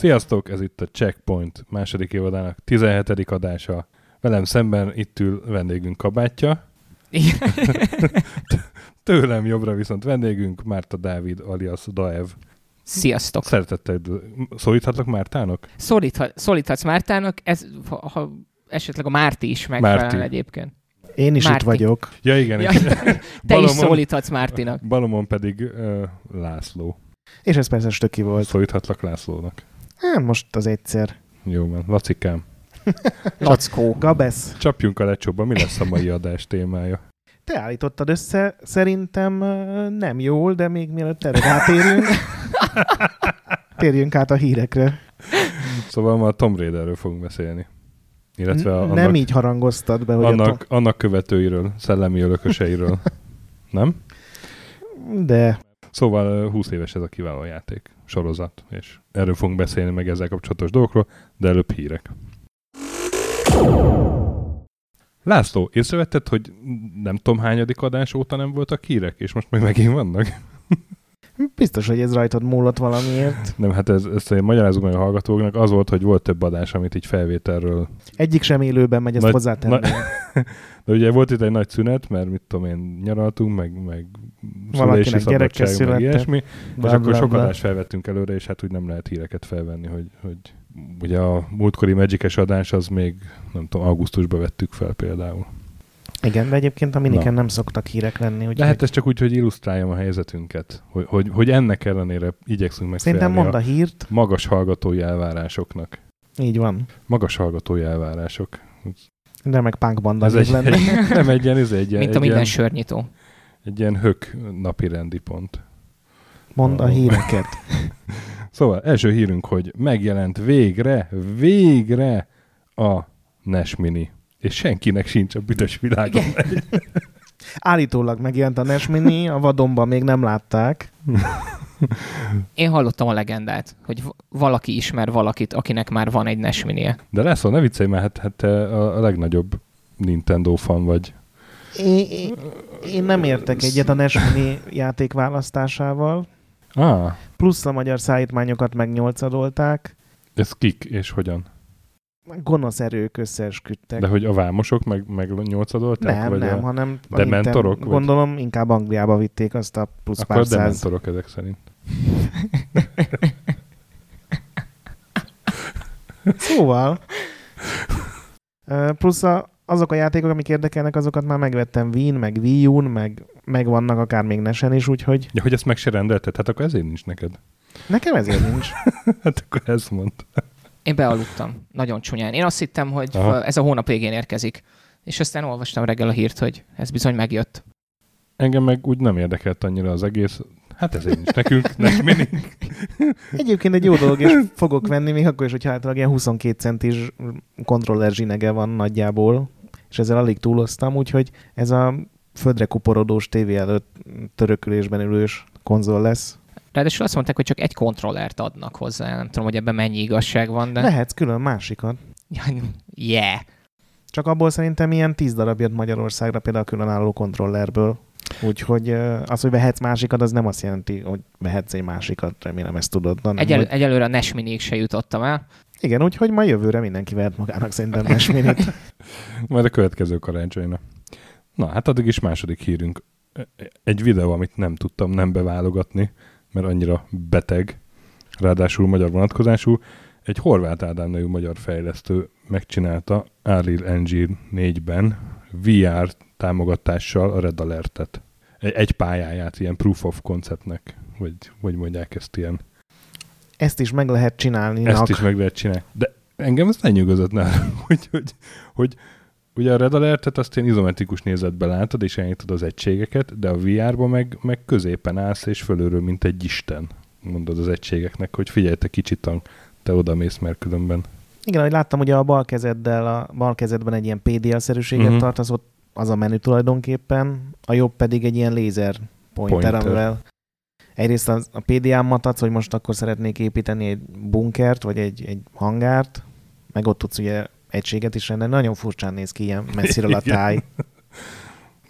Sziasztok, ez itt a Checkpoint második évadának 17. adása. Velem szemben itt ül vendégünk kabátja. Tőlem jobbra viszont vendégünk Márta Dávid alias Daev. Sziasztok! Szeretettel szólíthatok Mártának? Szólíthat, szólíthatsz Mártának, ez, ha, ha esetleg a Márti is megfelel egyébként. Én is Márti. itt vagyok. Ja igen, Ja, te Balomon- is szólíthatsz Mártinak. Balomon pedig uh, László. És ez persze stöki volt. Szólíthatlak Lászlónak. Hát most az egyszer. Jó van. Lacikám, Lackó. Gabesz, csapjunk a lecsóba. Mi lesz a mai adás témája? te állítottad össze, szerintem nem jól, de még mielőtt erre rátérjünk, térjünk át a hírekre. Szóval ma a Tom Raiderről fogunk beszélni. Illetve a, annak, nem így harangoztad be, hogy annak, annak követőiről, szellemi örököseiről. Nem? De Szóval ö, 20 éves ez a kiváló játék, sorozat, és erről fogunk beszélni meg ezzel kapcsolatos dolgokról, de előbb hírek. László, észrevetted, hogy nem tudom hányadik adás óta nem voltak hírek, és most meg megint vannak? Biztos, hogy ez rajtad múlott valamiért. Nem, hát ez, ezt én magyarázom meg a hallgatóknak, az volt, hogy volt több adás, amit így felvételről Egyik sem élőben megy, ezt Nagy- hozzátenném. De ugye volt itt egy nagy szünet, mert mit tudom én, nyaraltunk, meg, meg szülési szabadság, meg ilyesmi, Bla, és akkor sok adást felvettünk előre, és hát úgy nem lehet híreket felvenni, hogy, hogy ugye a múltkori magic adás az még, nem tudom, augusztusban vettük fel például. Igen, de egyébként a miniken Na. nem szoktak hírek lenni. Úgy De hát ez csak úgy, hogy illusztráljam a helyzetünket, hogy, hogy, hogy ennek ellenére igyekszünk Szerintem megfelelni mondd a a hírt. magas hallgatói elvárásoknak. Így van. Magas hallgatói elvárások. De meg punk banda Ez egy, lenni. nem egy ilyen, ez egy ilyen, Mint a egy minden ilyen, sörnyitó. egy ilyen hök napi rendi pont. Mondd a híreket. Szóval első hírünk, hogy megjelent végre, végre a NES Mini. És senkinek sincs a büdös világon. Állítólag megjelent a NES Mini, a vadonban még nem látták. Én hallottam a legendát, hogy valaki ismer valakit, akinek már van egy NES minie. De lesz, ne viccelj, mert hát, hát te a, legnagyobb Nintendo fan vagy. Én, én, én nem értek egyet a NES Mini játék választásával. Ah, Plusz a magyar szállítmányokat megnyolcadolták. ez kik és hogyan? Gonosz erők összeesküdtek. De hogy a vámosok meg, meg nyolcadolták? nem, vagy nem, a... hanem a De Ninten- mentorok, vagy? Gondolom inkább Angliába vitték azt a plusz Akkor pár száz. dementorok ezek szerint. Szóval, plusz a, azok a játékok, amik érdekelnek, azokat már megvettem Wii-n, meg Wii U-n, meg, meg vannak akár még Nesen is, úgyhogy Ja, hogy ezt meg se rendelted, hát akkor ezért nincs neked. nekem ezért nincs. Hát akkor ezt mondta. Én bealudtam. Nagyon csúnyán. Én azt hittem, hogy Aha. ez a hónap végén érkezik. És aztán olvastam reggel a hírt, hogy ez bizony megjött. Engem meg úgy nem érdekelt annyira az egész. Hát ezért nincs nekünk, Mini. Egyébként egy jó dolog, és fogok venni, még akkor is, hogyha általában ilyen 22 centis kontroller zsinege van nagyjából, és ezzel alig túloztam, úgyhogy ez a földre kuporodós tévé előtt törökülésben ülős konzol lesz. Ráadásul azt mondták, hogy csak egy kontrollert adnak hozzá. Nem tudom, hogy ebben mennyi igazság van, de... Lehetsz külön másikat. Yeah. Csak abból szerintem ilyen 10 darab jött Magyarországra például a különálló kontrollerből. Úgyhogy az, hogy vehetsz másikat, az nem azt jelenti, hogy vehetsz egy másikat, remélem ezt tudod. hanem, Egyel, hogy... egyelőre a NES minig se jutottam el. Igen, úgyhogy ma jövőre mindenki vehet magának szerintem mesminit. Majd a következő karácsonyra. Na, hát addig is második hírünk. Egy videó, amit nem tudtam nem beválogatni, mert annyira beteg, ráadásul magyar vonatkozású. Egy horvát Ádám nevű magyar fejlesztő megcsinálta Unreal Engine 4-ben VR támogatással a Red Alert-et. Egy, pályáját, ilyen proof of conceptnek, vagy hogy mondják ezt ilyen. Ezt is meg lehet csinálni. Ezt is meg lehet csinálni. De engem ez lenyűgözött nálam, hogy, hogy, hogy ugye a Red Alert-et azt én izometrikus nézetben látod, és elnyitod az egységeket, de a VR-ban meg, meg középen állsz, és fölülről, mint egy isten mondod az egységeknek, hogy figyelj, te kicsit tank, te oda mész, mert különben. Igen, ahogy láttam, ugye a bal kezeddel, a bal kezedben egy ilyen PDL-szerűséget Mhm. uh-huh. tartasz, ott az a menü tulajdonképpen, a jobb pedig egy ilyen lézer Pointer. pointer. amivel egyrészt az, a PDA-mat adsz, hogy most akkor szeretnék építeni egy bunkert, vagy egy, egy hangárt, meg ott tudsz ugye egységet is lenne. Nagyon furcsán néz ki ilyen messziről a táj.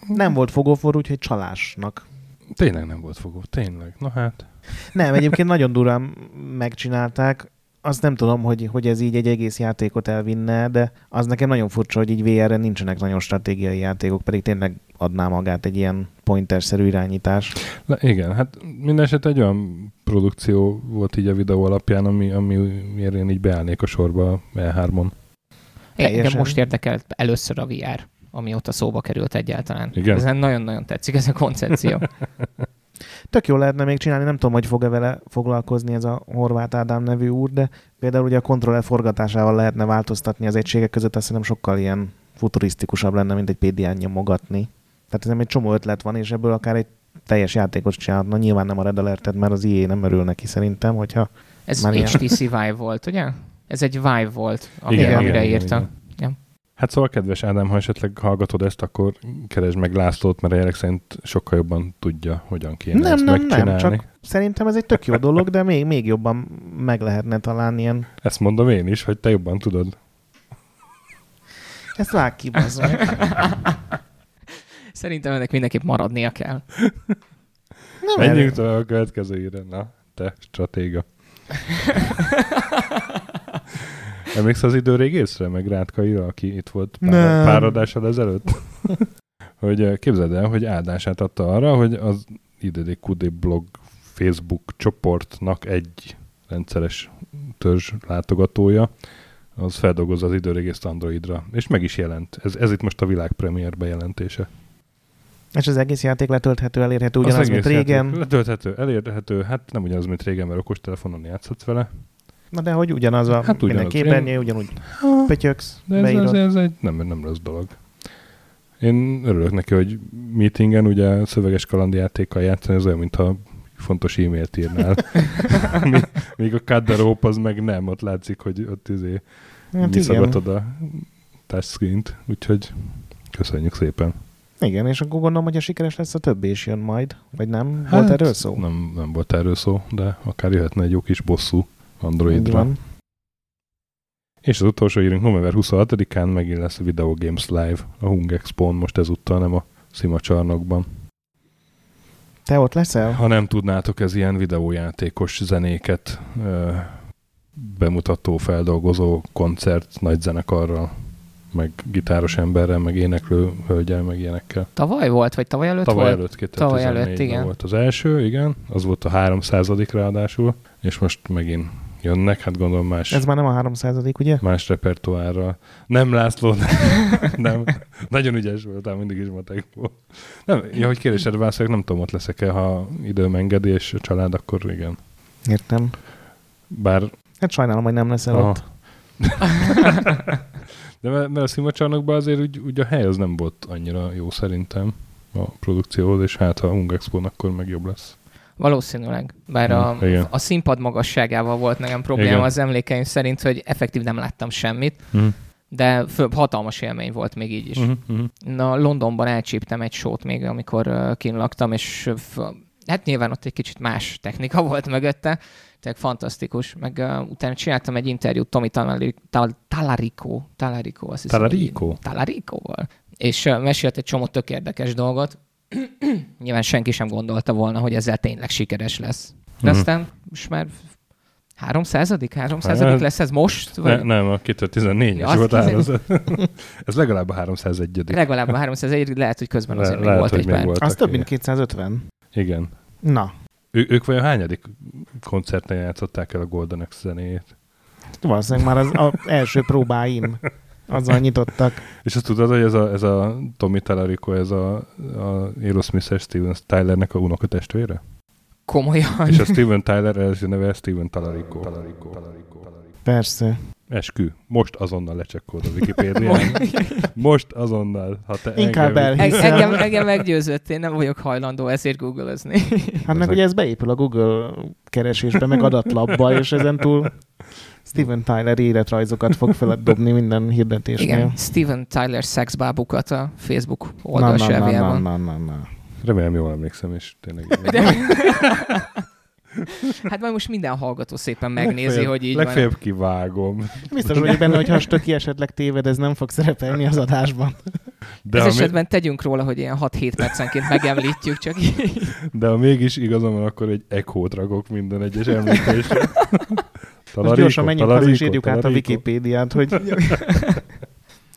Nem volt fogófor, úgyhogy csalásnak. Tényleg nem volt fogó, tényleg. Na hát. Nem, egyébként nagyon durán megcsinálták. Azt nem tudom, hogy, hogy ez így egy egész játékot elvinne, de az nekem nagyon furcsa, hogy így VR-re nincsenek nagyon stratégiai játékok, pedig tényleg adná magát egy ilyen pointer-szerű irányítás. Na igen, hát minden eset egy olyan produkció volt így a videó alapján, ami, amiért én így beállnék a sorba E3-on. Teljesen. Engem most érdekelt először a VR, amióta szóba került egyáltalán. Igen. Ezen nagyon-nagyon tetszik ez a koncepció. Tök jó lehetne még csinálni, nem tudom, hogy fog-e vele foglalkozni ez a Horváth Ádám nevű úr, de például ugye a kontroller forgatásával lehetne változtatni az egységek között, azt szerintem sokkal ilyen futurisztikusabb lenne, mint egy PDN nyomogatni. Tehát ez egy csomó ötlet van, és ebből akár egy teljes játékos csinálhatna. Nyilván nem a Red Alert-et, mert az IE nem örül neki szerintem, hogyha... Ez HTC Vive volt, ugye? Ez egy Vive volt, ami, Igen, amire igen, írta. igen. Ja. Hát szóval, kedves Ádám, ha esetleg hallgatod ezt, akkor keresd meg Lászlót, mert a jelek szerint sokkal jobban tudja, hogyan kéne nem, ezt nem, megcsinálni. nem, csak szerintem ez egy tök jó dolog, de még, még jobban meg lehetne találni ilyen... Ezt mondom én is, hogy te jobban tudod. Ezt vág ki. Szerintem ennek mindenképp maradnia kell. Nem Menjünk tovább a következő írre. Na, te stratéga. Emlékszel az idő régészre, meg Rátkaira, aki itt volt pár, pár adással ezelőtt? hogy eh, képzeld el, hogy áldását adta arra, hogy az IDDQD blog Facebook csoportnak egy rendszeres törzs látogatója, az feldolgozza az időrégészt Androidra, és meg is jelent. Ez, ez itt most a világpremiér bejelentése. És az egész játék letölthető, elérhető ugyanaz, Az mint régen. Letölthető, elérhető, hát nem ugyanaz, mint régen, mert okostelefonon játszhatsz vele. Na de hogy ugyanaz a Hát minden képernyő, ugyanúgy pötyöksz, De ez, ez, beírod. ez egy nem, nem rossz dolog. Én örülök neki, hogy meetingen ugye szöveges kalandjátékkal játszani, ez olyan, mintha fontos e-mailt írnál. Míg a Rope az meg nem, ott látszik, hogy ott izé Hát a touchscreen-t, úgyhogy köszönjük szépen. igen, és akkor gondolom, hogy a sikeres lesz a többi is jön majd, vagy nem? Hát, Volt erről szó? Nem, nem volt erről szó, de akár jöhetne egy jó kis bosszú Androidra. van. És az utolsó írunk november 26-án megint lesz a Video Games Live a Hung Expo-n, most ezúttal nem a Szima csarnokban. Te ott leszel? Ha nem tudnátok, ez ilyen videójátékos zenéket ö, bemutató, feldolgozó koncert nagy zenekarral, meg gitáros emberrel, meg éneklő hölgyel, meg ilyenekkel. Tavaly volt, vagy tavaly előtt Tavaly volt? előtt, 2014 Tavaly előtt, igen. volt az első, igen, az volt a 300 ráadásul, és most megint jönnek, hát gondolom más, Ez már nem a 300 ugye? más repertoárral. Nem László, nem. Nagyon ügyes voltál, mindig is matek volt. Nem, ja, hogy kérdésedre válaszolok, nem tudom, ott leszek-e, ha időm engedi, és a család, akkor igen. Értem. Bár Hát sajnálom, hogy nem leszel Aha. ott. De mert, a szimacsarnokban azért úgy, úgy, a hely az nem volt annyira jó szerintem a produkcióhoz, és hát ha a Hung Expo-n akkor meg jobb lesz. Valószínűleg. Bár a, Hmm, igen. a színpad magasságával volt nekem probléma Igen. az emlékeim szerint, hogy effektív nem láttam semmit, Mm. de fő, hatalmas élmény volt még így is. Uh-huh, uh-huh. Na, Londonban elcsíptem egy sót még, amikor uh, kint laktam, és uh, hát nyilván ott egy kicsit más technika volt mögötte, tehát fantasztikus. Meg uh, utána csináltam egy interjút Tomi Talari- Tal- Talarico, Talarico, azt hiszem. Talarico? Talaricoval. És uh, mesélt egy csomó tök érdekes dolgot. nyilván senki sem gondolta volna, hogy ezzel tényleg sikeres lesz. De Mhm. aztán most már 300 300 lesz ez most? Ne, Vagy nem, a 2014-es Ja, az volt áraz. Ez legalább a 301 legalább a 301, lehet, hogy közben Le, azért még lehet, volt hogy egy még pár. Az több, mint 250. Igen. Na, Ő, ők vajon hányadik koncerten játszották el a Golden Axe zenéjét? valószínűleg már az, az első próbáim azzal nyitottak. És azt tudod, hogy ez a, ez a Tommy Talarico, ez a, a Aerosmith-es Steven Tylernek a unokatestvére? Komolyan. És a Steven Tyler első neve Steven Talarico. Talarico. Talarico. Talarico. Persze. Eskü. Most azonnal lecsekkod a Wikipédián. Most azonnal. Ha te Inkább engem- Eng- Hiszen- engem, engem meggyőzött, én nem vagyok hajlandó ezért googlezni. Hát meg ugye ez beépül a Google keresésbe, meg adatlapba, és ezen túl Steven Tyler életrajzokat fog feladobni minden hirdetésnél. Igen, Steven Tyler szexbábukat a Facebook Na, oldal na, na, na, na, na, na. Remélem jól emlékszem, és tényleg... Hát majd most minden hallgató szépen megnézi, Legfeljebb- hogy így Legfeljebb kivágom. Biztos vagyok benne, hogy ha Stöki esetleg téved, ez nem fog szerepelni az adásban. De Ez esetben tegyünk róla, hogy ilyen 6-7 percenként megemlítjük, csak így. de ha mégis igazam van, akkor egy echo rakok minden egyes említésre. Most gyorsan menjünk haza, és írjuk át a. Wikipédiát, hogy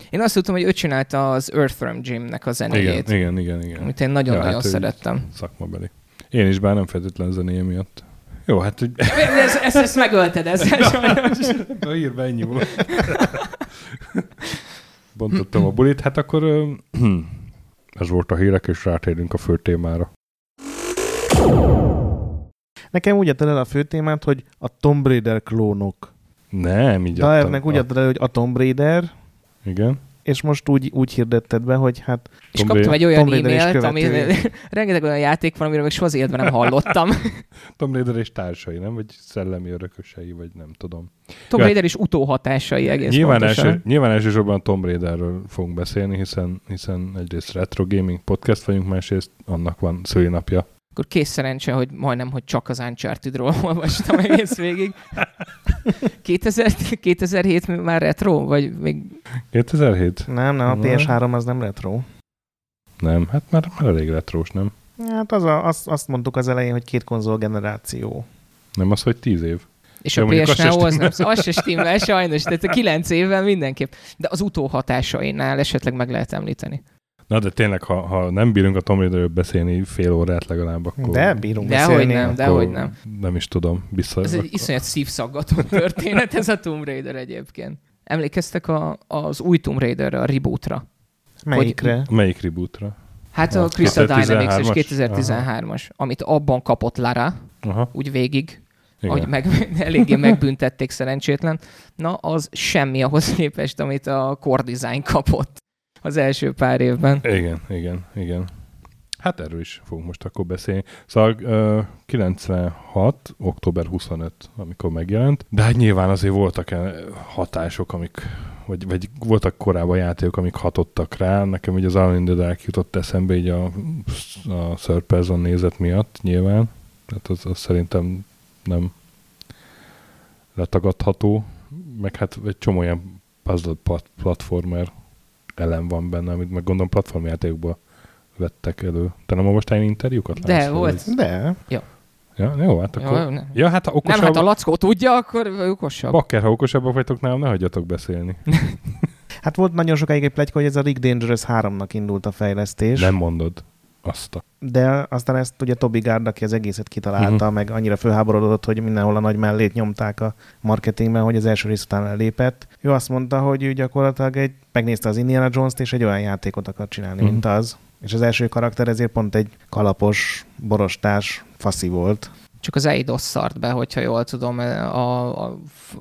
Én azt tudtam, hogy ő csinálta az Earthworm Jim-nek a zenéjét, Igen, igen, igen, igen. amit én nagyon-nagyon Ja, hát szerettem. Szakmabeli. Én is, bár nem feltétlen zenéje miatt. Jó, hát hogy... Ezt, ezt, ezt megölted ezzel sajnos. Na ír be, ennyi volt. Bontottam a bulit, hát akkor ez volt a hírek, és rátérünk a fő témára. nekem úgy adtad el a fő témát, hogy a Tomb Raider klónok. Nem, így Daernek úgy adtad el, hogy a Tomb Raider, Igen. És most úgy, úgy hirdetted be, hogy hát És Tomb kaptam egy olyan e-mailt, ami rengeteg olyan játék van, amiről még soha az életben nem hallottam. Tomb Raider és társai, nem? Vagy szellemi örökösei, vagy nem tudom. Tomb Ja. Raider is utóhatásai egész Nyilván, pontosan. első, nyilván elsősorban a Tomb Raiderről fogunk beszélni, hiszen, hiszen egyrészt Retro Gaming Podcast vagyunk, másrészt annak van szülinapja. Akkor kész szerencse, hogy majdnem, hogy csak az Uncharted-ról olvastam egész végig. 2000, 2007 már retro? Vagy még 2007? nem, nem, a Na. PS3 az nem retro. Nem, hát már, már elég retrós, nem? Hát az a, azt, azt mondtuk az elején, hogy két konzol generáció. Nem az, hogy 10 év. És Jó, a PS az se Now az nem, az se stimmel sajnos, tehát a 9 évvel mindenképp. De az utóhatásainál esetleg meg lehet említeni. Na de tényleg, ha, ha nem bírunk a Tomb Raiderről beszélni fél órát legalább, akkor... De bírunk Dehogy beszélni. nem, akkor dehogy nem. Nem is tudom. Biztos. Ez egy iszonyat szívszaggató történet, ez a Tomb Raider egyébként. Emlékeztek a, az új Tomb Raiderre, a rebootra? Melyikre? Melyik rebootra? Hát A a Crystal 2013-as? Dynamics és 2013-as, amit abban kapott Lara, Aha, úgy végig, igen. hogy meg, eléggé megbüntették szerencsétlen. Na, az semmi ahhoz képest, amit a Core Design kapott az első pár évben. Igen, igen, igen. Hát erről is fogunk most akkor beszélni. Szóval ö, 96. október 25, amikor megjelent, de hát nyilván azért voltak e hatások, amik, vagy, vagy voltak korábban játékok, amik hatottak rá. Nekem ugye az Alone in the Dark jutott eszembe így a, a third nézet miatt nyilván. Tehát az, az szerintem nem letagadható. Meg hát egy csomó ilyen puzzle plat- platformer elem van benne, amit meg gondolom platformjátékokból vettek elő. Te nem olvastál ilyen interjúkat? De, László? volt. Vagy- De. Ja, jó, hát akkor... Jó, nem. Ja, hát ha nem, okosabb... hát a Lackó tudja, akkor okosabb. Bakker, ha okosabbak vagytok nálam, ne hagyjatok beszélni. Hát volt nagyon sokáig egy pletyka, hogy ez a Rick Dangerous 3-nak indult a fejlesztés. Nem mondod azt a... De aztán ezt ugye Toby Gard, aki az egészet kitalálta, uh-huh. meg annyira fölháborodott, hogy mindenhol a nagy mellét nyomták a marketingben, hogy az első rész után elépett. Ő azt mondta, hogy ő gyakorlatilag egy, megnézte az Indiana Jones-t, és egy olyan játékot akar csinálni, uh-huh. mint az. És az első karakter ezért pont egy kalapos, borostás faszi volt. Csak az Eidos szart be, hogyha jól tudom, a, a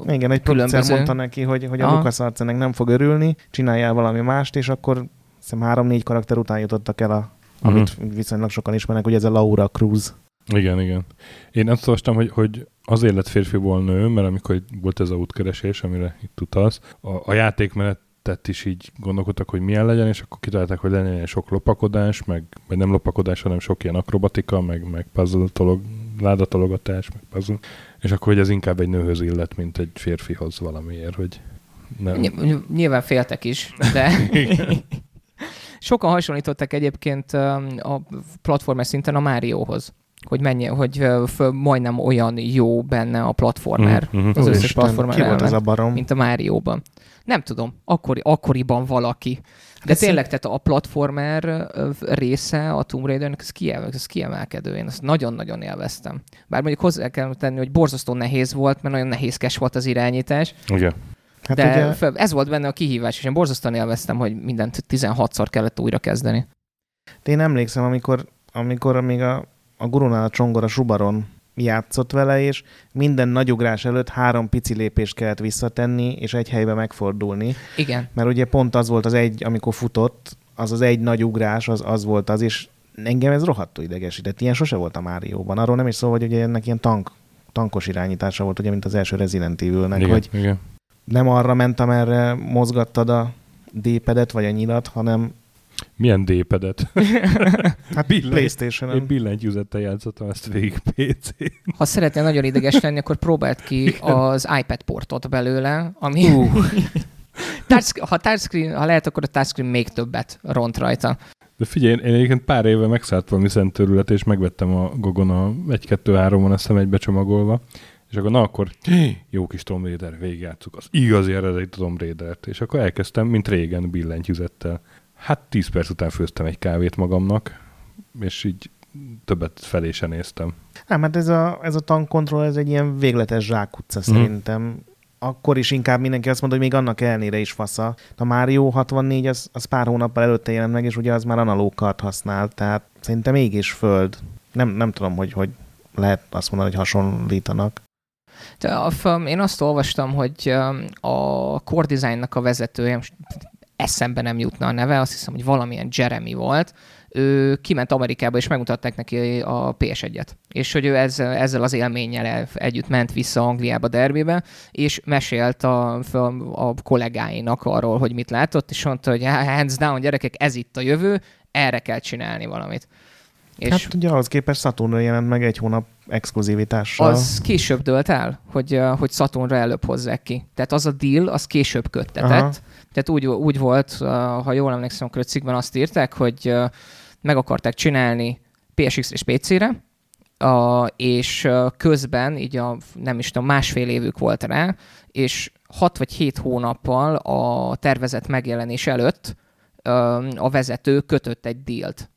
Igen, egy producer Különböző- mondta neki, hogy, hogy a Aha. LucasArts ennek nem fog örülni, csináljál valami mást, és akkor hiszem három-négy karakter után jutottak el, a, Mhm. amit viszonylag sokan ismernek, hogy ez a Laura Cruz. Igen, igen. Én azt olvastam, hogy, hogy azért lett férfiból nő, mert amikor volt ez a útkeresés, amire itt utalsz, a, a játékmenetet is így gondolkodtak, hogy milyen legyen, és akkor kitalálták, hogy legyen ilyen sok lopakodás, meg, vagy nem lopakodás, hanem sok ilyen akrobatika, meg, meg puzzle tolog, ládatologatás, meg puzzle. És akkor, hogy ez inkább egy nőhöz illet, mint egy férfihoz valamiért, hogy nem. Ny- Nyilván féltek is, de sokan hasonlítottak egyébként um, a platformer szinten a Márióhoz, hogy mennyi, hogy föl, majdnem olyan jó benne a platformer, Mhm, mhm. az összes Úristen, platformer ki volt az a barom? mint a Márióban. Nem tudom, akkori, akkoriban valaki. De Ez tényleg, tehát a platformer része a Tomb Raidernek, ez, kiemel, ez kiemelkedő. Én ezt nagyon-nagyon élveztem. Bár mondjuk hozzá kell tenni, hogy borzasztó nehéz volt, mert nagyon nehézkes volt az irányítás. Igen. Hát de ugye, ez volt benne a kihívás, és én borzasztóan élveztem, hogy mindent 16-szor kellett újra kezdeni. én emlékszem, amikor, amikor még a a gurunál a csongor a Subaron játszott vele, és minden nagy ugrás előtt három pici lépést kellett visszatenni, és egy helybe megfordulni. Igen. Mert ugye pont az volt az egy, amikor futott, az az egy nagy ugrás, az, az volt az, és engem ez rohadtul idegesített. Ilyen sose volt a Márióban. Arról nem is szó, hogy ugye ennek ilyen tank, tankos irányítása volt, ugye, mint az első Resident Evil-nek, Igen, hogy igen. Nem arra ment, amerre mozgattad a dépedet, vagy a nyilat, hanem Milyen dépedet? hát Billenty- Én Playstation-en. billentyűzettel játszottam ezt végig pc Ha szeretnél nagyon ideges lenni, akkor próbáld ki az iPad portot belőle, ami... Uh. Ha touchscreen, ha lehet, akkor a touchscreen még többet ront rajta. De figyelj, én egyébként pár éve megszállt valami szent törület, és megvettem a Gogon a 1-2-3-on, azt hiszem egybecsomagolva, és akkor na akkor jó kis Tomb Raider, végigjátszuk az igazi eredeti Tomb Raider-t, és akkor elkezdtem, mint régen, billentyűzettel. Hát 10 perc után főztem egy kávét magamnak, és így többet felé se néztem. Nem, hát ez a, ez a tankkontroll, ez egy ilyen végletes zsákutca Mhm. szerintem. Akkor is inkább mindenki azt mondta, hogy még annak ellenére is fasza. A Mario 64 az, az pár hónappal előtte jelent meg, és ugye az már analóg kart használ, tehát szerintem mégis föld. Nem, nem tudom, hogy, hogy lehet azt mondani, hogy hasonlítanak. De a, én azt olvastam, hogy um, a Core Design-nak a vezetője, most eszembe nem jutna a neve, azt hiszem, hogy valamilyen Jeremy volt, ő kiment Amerikába, és megmutatták neki a PS1-et. És hogy ő ezzel, ezzel az élménnyel el- együtt ment vissza Angliába derbibe, és mesélt a, a kollégáinak arról, hogy mit látott, és mondta, hogy "Há, hands down, gyerekek, ez itt a jövő, erre kell csinálni valamit. És hát ugye ahhoz képest Saturnra jelent meg egy hónap exkluzivitással. az később dölt el, hogy, hogy Saturnra előbb hozzák ki. Tehát az a deal, az később köttetett. Aha. Tehát úgy, úgy volt, ha jól emlékszem, akkor a cikkben azt írták, hogy meg akarták csinálni PSX és PC-re, és közben, így a, nem is tudom, másfél évük volt rá, és hat vagy hét hónappal a tervezet megjelenés előtt a vezető kötött egy dílt,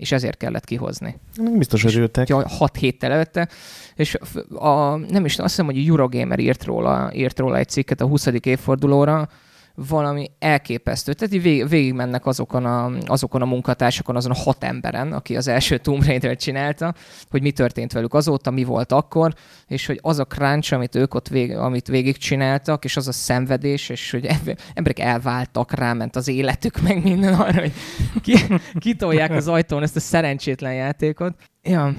és ezért kellett kihozni Biztos örültek. ja, 6 héttel előtte, és a, nem is azt hiszem, hogy a Eurogamer írt róla, írt róla egy cikket a 20. évfordulóra, valami elképesztő. Tehát így végig, mennek azokon a, azokon a munkatársakon, azon a hat emberen, aki az első Tomb raider csinálta, hogy mi történt velük azóta, mi volt akkor, és hogy az a crunch, amit ők ott vég, amit végig csináltak, és az a szenvedés, és hogy em- emberek elváltak, ráment az életük, meg minden arra, hogy ki, kitolják az ajtón ezt a szerencsétlen játékot. Ja,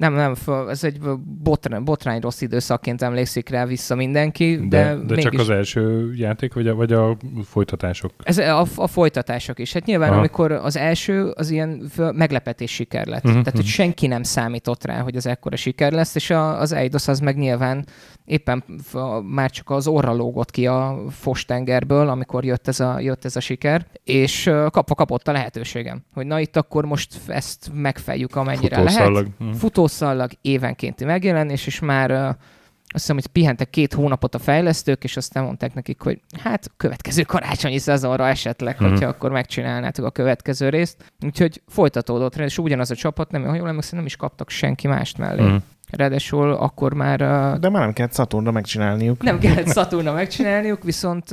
nem, nem, föl- ez egy botrány, botrány rossz időszakként emlékszik rá vissza mindenki, de, De, de, mégis... csak az első játék, vagy a, vagy a folytatások? Ez a, a folytatások is. Hát nyilván, Aha. amikor az első, az ilyen meglepetés siker lett. Uh-huh, Tehát, hogy mhm. senki nem számított rá, hogy az ekkora siker lesz, és a, az Eidos az meg nyilván éppen már csak az orra lógott ki a fostengerből, amikor jött ez a, jött ez a siker, és kapva kapott a lehetőségem, hogy na itt akkor most ezt megfejjük amennyire lehet Futószallag. Hm. futószallag évenkénti megjelenés, és már azt hiszem, hogy pihentek két hónapot a fejlesztők, és aztán mondták nekik, hogy hát következő karácsonyi szezonra esetleg, Mhm. hogyha akkor megcsinálnátok a következő részt. Úgyhogy folytatódott, és ugyanaz a csapat, nem, ha jól emlékszem, nem is kaptak senki mást mellé. Hm. Ráadásul akkor már De már nem kellett Saturnra megcsinálniuk. nem kellett Saturna megcsinálniuk, viszont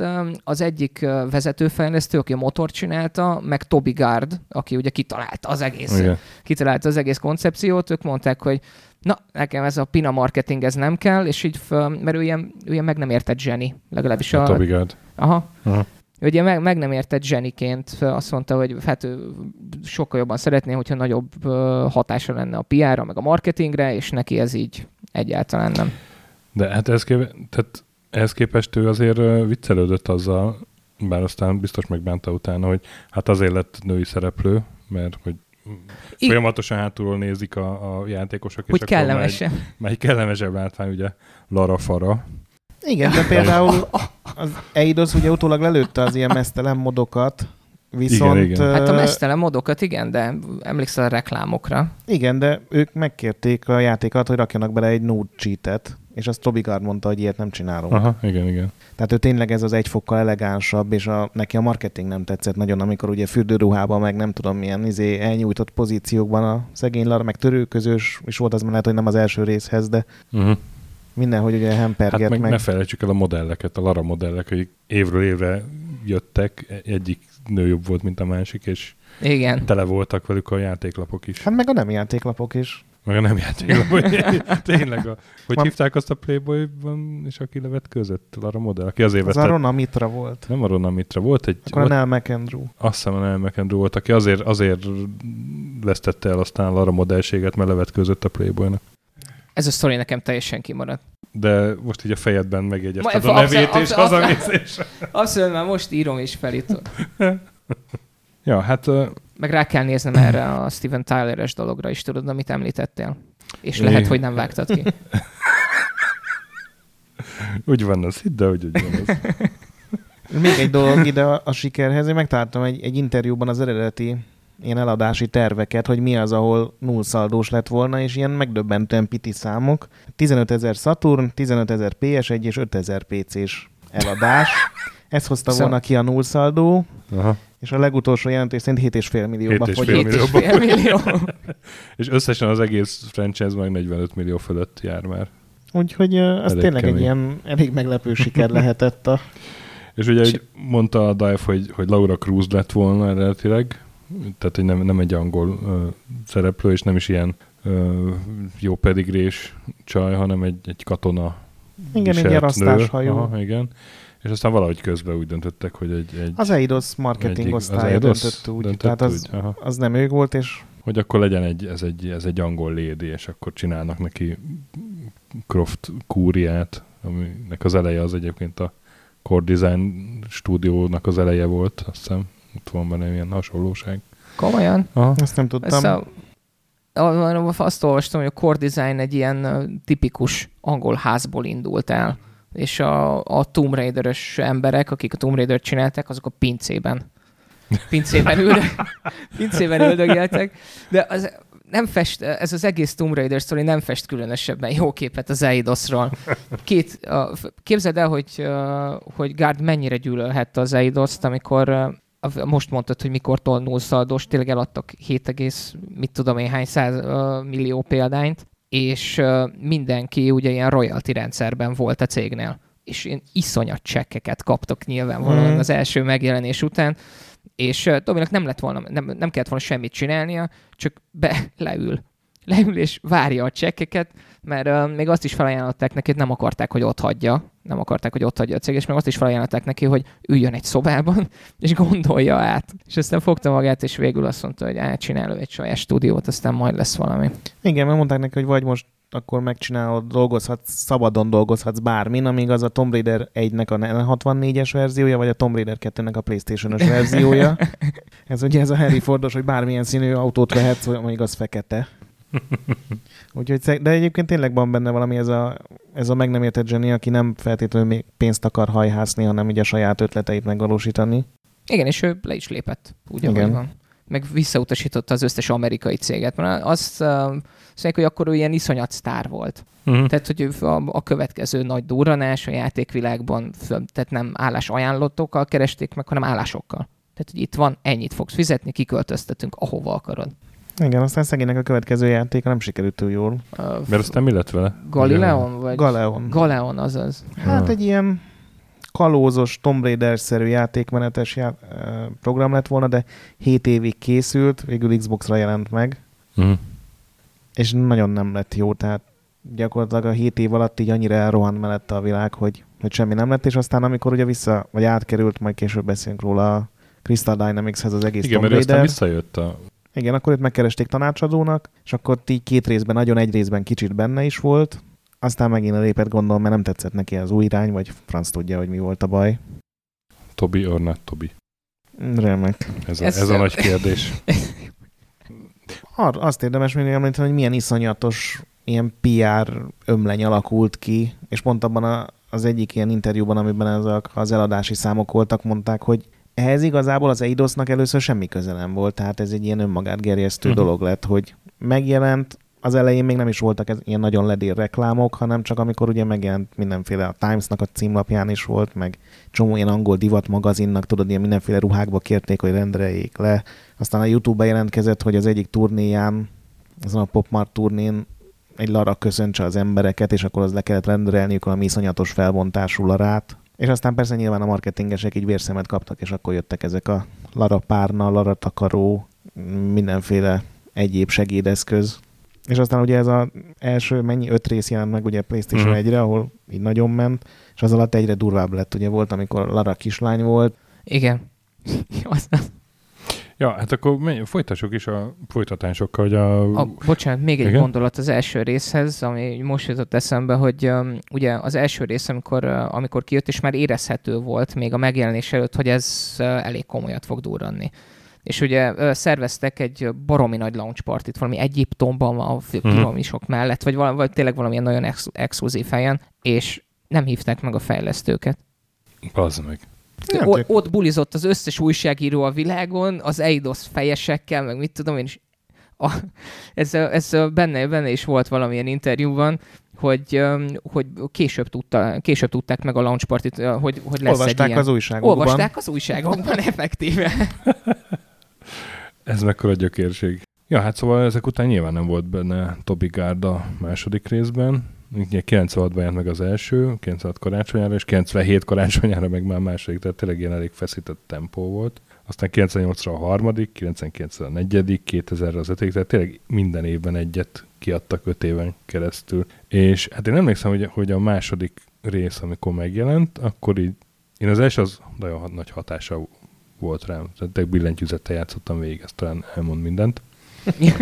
az egyik vezetőfejlesztő, aki a motor csinálta, meg Toby Gard, aki ugye kitalálta az egész Igen. kitalálta az egész koncepciót, ők mondták, hogy na, nekem ez a pina marketing, ez nem kell, és így, föl, mert ő ilyen, ő ilyen meg nem értett Jenny, legalábbis A a... Toby Gard. Aha. Aha. Ugye meg, meg nem értett föl azt mondta, hogy hát ő sokkal jobban szeretné, hogyha nagyobb hatása lenne a PR-ra, meg a marketingre, és neki ez így egyáltalán nem. De hát ehhez, kép- tehát ehhez képest ő azért viccelődött azzal, bár aztán biztos megbánta utána, hogy hát azért lett női szereplő, mert hogy I- folyamatosan hátulról nézik a, a játékosok, Hogy és. Már, már egy kellemesebb látvány, ugye Lara Fara. Igen, de például az Eidos ugye utólag lelőtte az ilyen mesztelen modokat, viszont... Igen, igen. Hát a mesztelen modokat, igen, de emlékszel a reklámokra. Igen, de ők megkérték a játékat, hogy rakjanak bele egy nude cheatet, és azt Toby Gard mondta, hogy ilyet nem csinálunk. Aha, igen, igen. Tehát ő tényleg ez az egy fokkal elegánsabb, és a, neki a marketing nem tetszett nagyon, amikor ugye fürdőruhában, meg nem tudom milyen izé, elnyújtott pozíciókban a szegény Lara, meg törőközős is volt, az már lehet, hogy nem az első részhez, de Uh-huh. Mindenhogy ugye Hát hemperget meg, meg. ne felejtsük el a modelleket, a Lara modellek, akik évről évre jöttek, egyik nő jobb volt, mint a másik, és Igen. tele voltak velük a játéklapok is. Hát meg a nem játéklapok is. Meg a nem játéklap, hogy tényleg a, hogy Ma- hívták azt a Playboy-ban, és aki levet között, Lara Modell, aki azért Az vette. a Rona Mitra volt. Nem a Rona Mitra, volt egy, Akkor a volt, Nell McAndrew. azt hiszem a Nell McAndrew volt, aki azért, azért vesztette el aztán Lara modellséget, mert levet között a Playboynak. Ez a sztori nekem teljesen kimaradt. De most így a fejedben megjegyezted Ma- a nevét, abszolút- és abszolút- hazamész, és... Azt már most írom és felítom. Ja, hát ö, Meg rá kell néznem erre a Steven Tyler-es dologra is, tudod, amit említettél. És lehet, É. hogy nem vágtad ki. úgy van az, hidd el, hogy úgy van az. Még egy dolog ide a, a sikerhez. Én megtaláltam egy, egy interjúban az eredeti ilyen eladási terveket, hogy mi az, ahol nullszaldós lett volna, és ilyen megdöbbentően piti számok. 15 ezer Saturn, 15 ezer PS1 és 5 ezer PC-s eladás. Ez hozta Szóval- volna ki a nullszaldó, Aha. és a legutolsó jelentés szerint 7,5 millióba 7,5 fogyott. millió. Hét és fél millió. És összesen az egész franchise meg 45 millió fölött jár már. Úgyhogy az Elég tényleg kemény. egy ilyen elég meglepő siker lehetett a... És ugye úgy mondta a Dive, hogy, hogy Laura Cruz lett volna eredetileg, tehát hogy nem, nem egy angol ö, szereplő, és nem is ilyen ö, jó pedigrés csaj, hanem egy, egy katona Igen, egy viselt ilyen rasztáshajó. Aha, igen. És aztán valahogy közben úgy döntöttek, hogy egy... egy Az Eidos marketing egyik- osztálya Eidos döntött úgy. döntött tehát az, aha. az nem ő volt, és hogy akkor legyen egy, ez egy, ez egy angol lédi, és akkor csinálnak neki Croft kúriát, aminek az eleje az egyébként a Core Design stúdiónak az eleje volt, azt hiszem. Ott van benne ilyen hasonlóság. Komolyan? Aha. azt nem tudtam. Ezt a, azt olvastam, hogy a Core Design egy ilyen tipikus angol házból indult el, és a, a Tomb Raider-ös emberek, akik a Tomb Raider-t csinálták, azok a pincében. Pincében, üldög, pincében üldögéltek, de az, nem fest, ez az egész Tomb Raider story nem fest különösebben jó képet az Eidosról. Két, képzeld el, hogy, hogy Gard mennyire gyűlölhette az Eidoszt, amikor most mondtad, hogy mikor null szaldós, tényleg eladtak 7, egész, mit tudom én, hány száz millió példányt, és mindenki ugye ilyen royalty rendszerben volt a cégnél. És ilyen iszonyat csekkeket kaptak nyilvánvalóan Mm. az első megjelenés után, és Tominak nem lett volna, nem, nem kellett volna semmit csinálnia, csak be, leül. Leül és várja a csekkeket, mert uh, még azt is felajánlották neki, nem akarták, hogy ott hagyja, nem akarták, hogy ott hagyja a cég, és még azt is felajánlották neki, hogy üljön egy szobában, és gondolja át. És aztán fogta magát, és végül azt mondta, hogy átcsinál egy saját stúdiót, aztán majd lesz valami. Igen, mert mondták neki, hogy vagy most akkor megcsinálod, dolgozhatsz, szabadon dolgozhatsz bármin, amíg az a Tomb Raider 1-nek a 64-es verziója, vagy a Tomb Raider 2-nek a Playstation-os verziója. Ez ugye ez a Harry Fordos, hogy bármilyen színű autót vehetsz, amíg az fekete. Úgyhogy, de egyébként tényleg van benne valami ez a, ez a meg nem értett zseni, aki nem feltétlenül még pénzt akar hajhászni, hanem ugye a saját ötleteit megvalósítani. Igen, és ő le is lépett, úgy, Igen. van. Meg visszautasította az összes amerikai céget. Mert azt uh, mondják, hogy akkor ő ilyen iszonyat sztár volt. Uh-huh. Tehát, hogy ő a, a következő nagy durranás a játékvilágban, tehát nem állás ajánlatokkal keresték meg, hanem állásokkal. Tehát, hogy itt van, ennyit fogsz fizetni, kiköltöztetünk, ahova akarod. Igen, aztán szegénynek a következő játéka nem sikerült túl jól. Uh, Mert aztán mi lett vele? Galileon? Vagy? Galeon. Galeon, azaz. Hát Ah. egy ilyen kalózos, Tomb Raider-szerű játékmenetes já- program lett volna, de 7 évig készült, végül Xbox-ra jelent meg, Uh-huh. és nagyon nem lett jó, tehát gyakorlatilag a 7 év alatt így annyira elrohant mellette a világ, hogy, hogy semmi nem lett, és aztán amikor ugye vissza, vagy átkerült, majd később beszélünk róla a Crystal Dynamics-hez az egész Igen, Tomb mert ő aztán Raider. visszajött a... Igen, akkor őt megkeresték tanácsadónak, és akkor így két részben, nagyon egy részben kicsit benne is volt, aztán megint lépett gondolom, mert nem tetszett neki az új irány, vagy franc tudja, hogy mi volt a baj. Tobi or not Tobi? Remek. Ez a, Ez- ez a nagy kérdés. Ar, azt érdemes még említeni, hogy milyen iszonyatos ilyen PR ömleny alakult ki, és pont abban a, az egyik ilyen interjúban, amiben ezek az eladási számok voltak, mondták, hogy ehhez igazából az Eidosnak először semmi köze nem volt, tehát ez egy ilyen önmagát gerjesztő uh-huh. dolog lett, hogy megjelent, az elején még nem is voltak ez, ilyen nagyon ledér reklámok, hanem csak amikor ugye megjelent mindenféle, a Times-nak a címlapján is volt, meg csomó ilyen angol divat magazinnak, tudod, ilyen mindenféle ruhákba kérték, hogy rendeljék le. Aztán a YouTube-ba jelentkezett, hogy az egyik turnéján, azon a Popmart turnén egy Lara köszöntse az embereket, és akkor az le kellett rendelniük valami iszonyatos felbontású Larát. És aztán persze nyilván a marketingesek így vérszemet kaptak, és akkor jöttek ezek a Lara párna, Lara takaró, mindenféle egyéb segédeszköz. És aztán ugye ez az első, mennyi, öt rész jelent meg ugye PlayStation Mhm. 1-re, ahol így nagyon ment, és az alatt egyre durvább lett. Ugye volt, amikor Lara kislány volt, Igen. Az- Ja, hát akkor menj, folytassuk is a folytatásokkal, hogy a... A, bocsánat, még egy Igen? gondolat az első részhez, ami most jutott eszembe, hogy um, ugye az első rész, amikor, uh, amikor kijött, és már érezhető volt még a megjelenés előtt, hogy ez uh, elég komolyat fog durranni. És ugye uh, szerveztek egy baromi nagy launch partit, valami Egyiptomban, a Mhm. piramisok mellett, vagy, val- vagy tényleg valamilyen nagyon ex- exkluzív helyen, és nem hívták meg a fejlesztőket. Bazd meg. Nem, O- ott bulizott az összes újságíró a világon, az Eidos fejesekkel, meg mit tudom én is. A, ez, ez benne, benne is volt valamilyen interjúban, hogy, hogy később, tudta, később tudták meg a launch partit, hogy, hogy lesz olvasták egy ilyen. az újságokban. Olvasták az újságokban, effektíve. Ez mekkora gyökérség. Ja, hát szóval ezek után nyilván nem volt benne Toby Gard a második részben. Ugye 96-ban jelent meg az első, 96 karácsonyára, és 97 karácsonyára meg már a második, tehát tényleg ilyen elég feszített tempó volt. Aztán 98-ra a harmadik, 99-re a negyedik, 2000-re az ötödik, tehát tényleg minden évben egyet kiadtak öt éven keresztül. És hát én emlékszem, hogy, hogy a második rész, amikor megjelent, akkor így, én az első az nagyon nagy hatása volt rám. Tehát tényleg billentyűzettel játszottam végig, ez talán elmond mindent.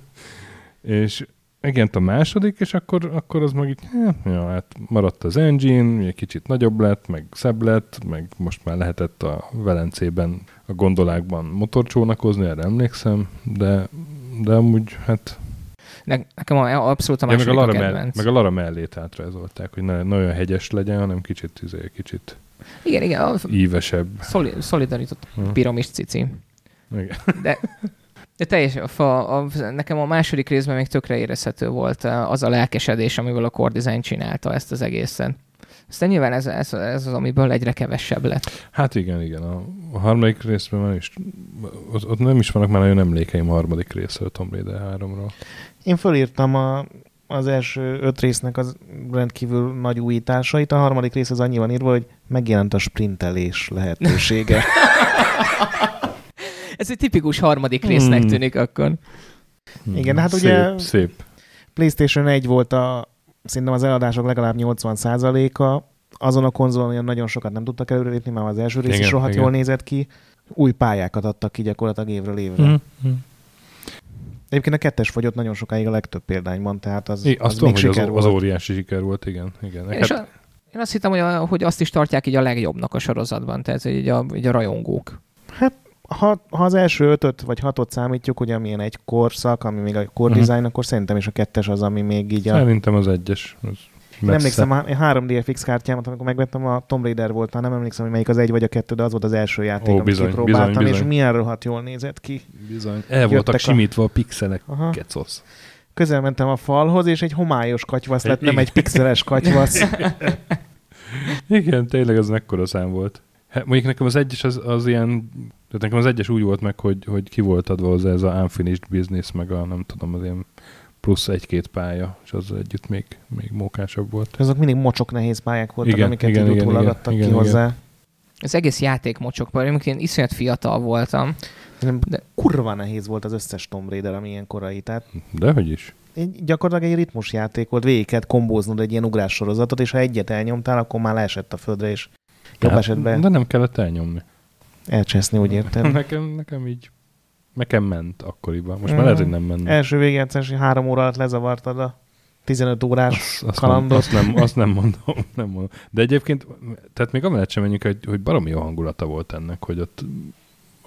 és megjelent a második, és akkor, akkor az meg így, ja, hát maradt az engine, ugye kicsit nagyobb lett, meg szebb lett, meg most már lehetett a Velencében, a gondolákban motorcsónakozni, erre emlékszem, de, de amúgy, hát Ne, nekem a, abszolút a ja, meg, a második a, Lara mell- kedvenc. meg a Lara mellét átrajzolták, hogy ne, ne olyan hegyes legyen, hanem kicsit, izé, kicsit Igen, igen, a ívesebb. szoli, szolidarított Hm. piramis cici. Igen. De, de teljesen, a, a, nekem a második részben még tökre érezhető volt eh, az a lelkesedés, amivel a core design csinálta ezt az egészen. Aztán nyilván ez, ez, ez az, amiből egyre kevesebb lett. Hát igen, igen. A, a harmadik részben már is, ott, ott nem is vannak már nagyon emlékeim a harmadik részről, a Tomb Raider 3-ról. Én fölírtam a, az első öt résznek az rendkívül nagy újításait. A harmadik rész az annyi van írva, hogy megjelent a sprintelés lehetősége. Ez egy tipikus harmadik résznek Hmm. tűnik akkor. Igen, hát szép, ugye- Szép. PlayStation 1 volt a, szerintem az eladások legalább 80%-a. Azon a konzolon olyan nagyon sokat nem tudtak előrelépni, már az első rész Igen, is rohadt igen. jól nézett ki. Új pályákat adtak ki gyakorlatilag évről évre. Mm. Mm. Egyébként a kettes fogyott nagyon sokáig a legtöbb példányban, tehát az, az azt tudom, még hogy az, siker az volt. óriási siker volt, igen. igen. És Hát, a, én azt hittem, hogy, a, hogy azt is tartják így a legjobbnak a sorozatban, tehát így a, így a rajongók. Ha, ha az első ötöt vagy hatot számítjuk, ugye amilyen egy korszak, ami még a core design, akkor szerintem is a kettes az, ami még így a... Szerintem az egyes. Az messze. emlékszem, a 3DFX kártyámat, amikor megvettem, a Tomb Raider volt, már nem emlékszem, hogy melyik az egy vagy a kettő, de az volt az első játék, Ó, amit bizony, kipróbáltam, bizony, bizony. és milyen rohadt jól nézett ki. Bizony. El voltak Jöttek a- simítva a pixelek, Aha. kecosz. Közel mentem a falhoz, és egy homályos katyvasz lett, nem egy pixeles katyvasz. Igen, tényleg az mekkora szám volt. Hát, mondjuk nekem az egyes az, az ilyen, tehát nekem az egyes úgy volt meg, hogy, hogy ki volt adva hozzá ez a unfinished business, meg a nem tudom, az ilyen plusz egy-két pálya, és az együtt még, még mókásabb volt. Azok mindig mocsok nehéz pályák voltak, Igen, amiket igen, így igen, utólagadtak igen, ki igen, hozzá. Az egész játék mocsokban, amikor én iszonyat fiatal voltam, Nem, De- de kurva nehéz volt az összes Tomb Raider, ami ilyen korai. Tehát Dehogy is. egy, gyakorlatilag egy ritmusjáték volt, végig kellett kombóznod egy ilyen ugrás sorozatot, és ha egyet elnyomtál, akkor már leesett a földre, és jobb Hát, esetben De nem kellett elnyomni. elcseszni, úgy érted. nekem, nekem így, nekem ment akkoriban. Most Mhm. már lehet, hogy nem menne. Első végjátszási három óra alatt lezavartad a 15 órás Azt, azt, kalandot. nem, azt, nem, azt nem mondom, nem mondom. De egyébként, tehát még amellett sem menjünk, hogy, hogy baromi jó hangulata volt ennek, hogy ott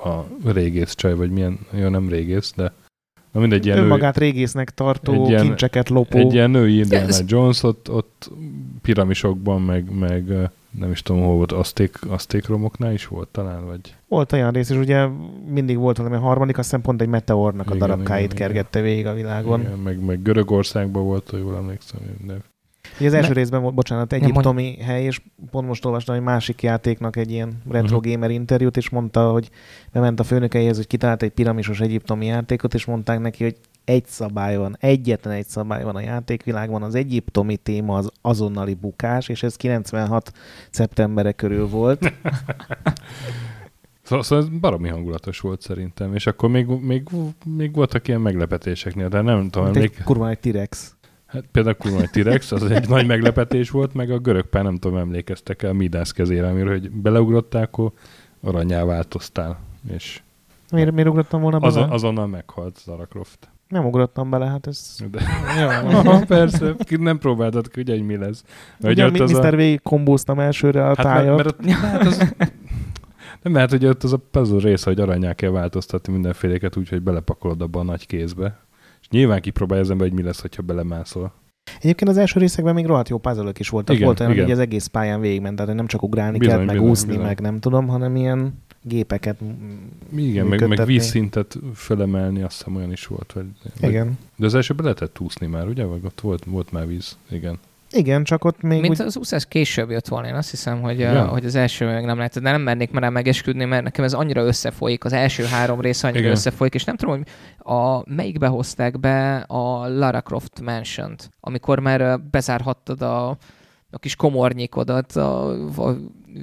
a régész csaj, vagy milyen, jó nem régész, de na mindegy, ilyen, Önmagát régésznek tartó, egy ilyen- kincseket lopó. egy ilyen női Indiana Jones, ott, ott piramisokban, meg, meg nem is tudom, hol volt, azték, azték romoknál is volt talán, vagy Volt olyan rész, és ugye mindig volt valami a harmadik, azt hiszem pont egy meteornak a Igen, darabkáit igen, igen. kergette végig a világon. igen, meg, meg Görögországban volt, hogy jól emlékszem, de Ugye az első Ne- részben volt, bocsánat, egyiptomi hely, és pont most olvastam egy másik játéknak egy ilyen retro Mhm. gamer interjút, és mondta, hogy bement a főnökeihez, hogy kitalált egy piramisos egyiptomi játékot, és mondták neki, hogy egy szabály van, egyetlen egy szabály van a játékvilágban, az egyiptomi téma az azonnali bukás, és ez 96 szeptembere körül volt. Szóval, szóval ez baromi hangulatos volt szerintem, és akkor még, még, még voltak ilyen meglepetéseknél, de nem tudom, Mint emlék... egy kurva egy T-rex. Hát például kurva egy T-rex, az egy nagy meglepetés volt, meg a görög pár, nem tudom, emlékeztek el Midász kezére, amiről, hogy beleugrottál, akkor aranyá változtál, és Miért, miért ugrottam volna bele? azon, azonnal meghalt Zara Croft. Nem ugrottam bele, hát ez... De, Jó, Aha, persze, nem próbáltad ki, ugye, hogy mi lesz. Vagy Ugye ott az Mr. a- végig kombóztam elsőre a Hát mert, tájat. mert ott, hát az, nem, mert hogy ott az a puzzle része, hogy aranyá kell változtatni mindenféléket úgy, hogy belepakolod abba a nagy kézbe. És nyilván kipróbálja az ember, hogy mi lesz, ha belemászol. Egyébként az első részekben még rohadt jó puzzle is voltak. Igen, Volt olyan, igen. hogy az egész pályán végigment, tehát nem csak ugrálni Bizony, kell, meg bizony, úszni, bizony. meg nem tudom, hanem ilyen gépeket Igen, meg, meg vízszintet fölemelni, azt hiszem olyan is volt. Vagy, vagy, Igen. de az elsőben lehetett úszni már, ugye? Vagy ott volt, volt már víz. Igen. Igen, csak ott még Mint úgy, az úszás később jött volna, én azt hiszem, hogy, Ja. hogy az első meg nem lehet, de nem mernék már megesküdni, mert nekem ez annyira összefolyik, az első három rész annyira Igen. összefolyik, és nem tudom, hogy a, melyikbe hozták be a Lara Croft mansion amikor már bezárhattad a, a kis komornyikodat a, a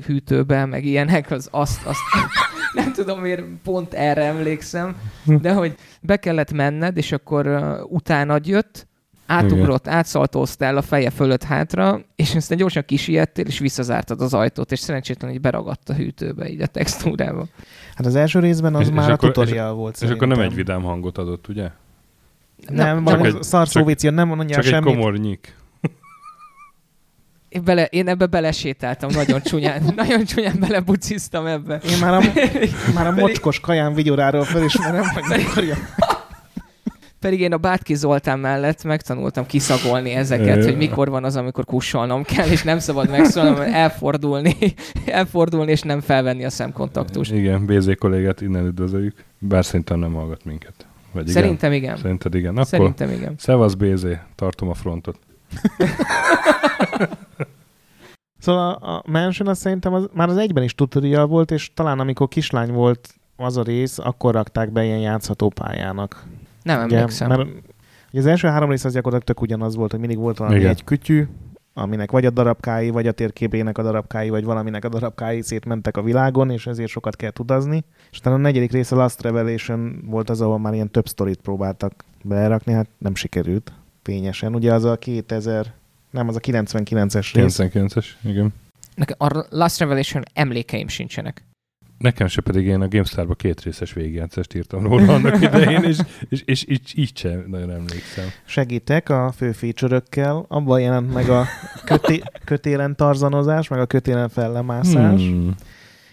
hűtőbe, meg ilyenek, az azt, azt nem tudom miért pont erre emlékszem, de hogy be kellett menned, és akkor uh, utánad jött, átugrott, átszaltóztál a feje fölött hátra, és aztán gyorsan kisiettél, és visszazártad az ajtót, és szerencsétlen így beragadt a hűtőbe, így a textúrába. hát az első részben az És- és már akkor- a tutorial volt És akkor nem szerintem. egy vidám hangot adott, ugye? Nem, csak nem, egy- nem mondja Csak egy semmit. komornyik. Én, bele, én ebbe belesétáltam, nagyon csúnyán, nagyon csúnyán belebuciztam ebbe. Én már a, már a mocskos kaján vigyoráról felismerem, hogy mikor jön. Pedig én a Bátki Zoltán mellett megtanultam kiszagolni ezeket, hogy mikor van az, amikor kussolnom kell, és nem szabad megszólnom, elfordulni, elfordulni, és nem felvenni a szemkontaktust. Igen, BZ kollégát innen üdvözöljük. Bár szerintem nem hallgat minket. Vagy igen? Szerintem igen. Szerinted igen. Akkor Szerintem igen. Szevasz BZ, tartom a frontot. Szóval a, a Mansion az szerintem az, már az egyben is tutorial volt, és talán amikor kislány volt az a rész, akkor rakták be ilyen játszható pályának. Nem emlékszem. mert ugye az első három rész az gyakorlatilag tök ugyanaz volt, hogy mindig volt valami Igen. egy kütyű, aminek vagy a darabkái, vagy a térképének a darabkái, vagy valaminek a darabkái szétmentek a világon, és ezért sokat kell utazni. És utána a negyedik rész a Last Revelation volt az, ahol már ilyen több sztorit próbáltak berakni, hát nem sikerült fényesen. Ugye az a 2000, nem, az a 99-es rész. 99-es, igen. Nekem a Last Revelation emlékeim sincsenek. Nekem se pedig én a GameStar-ba két részes végigjátszást írtam róla annak idején, és, és, és így, így sem nagyon emlékszem. Segítek a fő feature abban jelent meg a köté, kötélen tarzanozás, meg a kötélen fellemászás, hmm.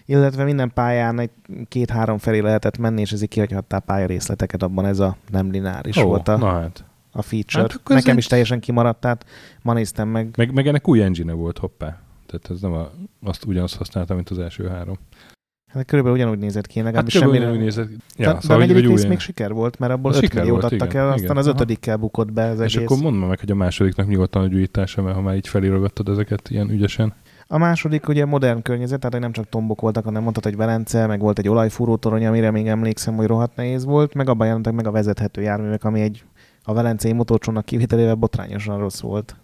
Illetve minden pályán egy két-három felé lehetett menni, és ezért kihagyhattál pályarészleteket, abban ez a nem lineáris Ó, volt a, na hát. a feature. Hát Nekem egy- is teljesen kimaradt, tehát ma néztem meg. Meg, meg ennek új engine volt, hoppá. Tehát ez nem a, azt ugyanazt használtam, mint az első három. Hát körülbelül ugyanúgy nézett ki, Hát legalábbis körülbelül semmire. úgy nézett. Ja, Ja, de, szóval, a negyedik hogy rész még siker volt, mert abból Az 5 siker milliót volt, adtak igen, el, aztán igen. az Aha. ötödikkel bukott be az és egész. akkor mondd meg, hogy a másodiknak mi volt a nagy újítása, mert ha már így felirogattad ezeket ilyen ügyesen. A második ugye modern környezet, tehát hogy nem csak tombok voltak, hanem mondtad, hogy Velence, meg volt egy olajfúró torony, amire még emlékszem, hogy rohadt nehéz volt, meg abban jelentek meg a vezethető járművek, ami egy a velencei motorcsónak kivételével botrányosan rossz volt.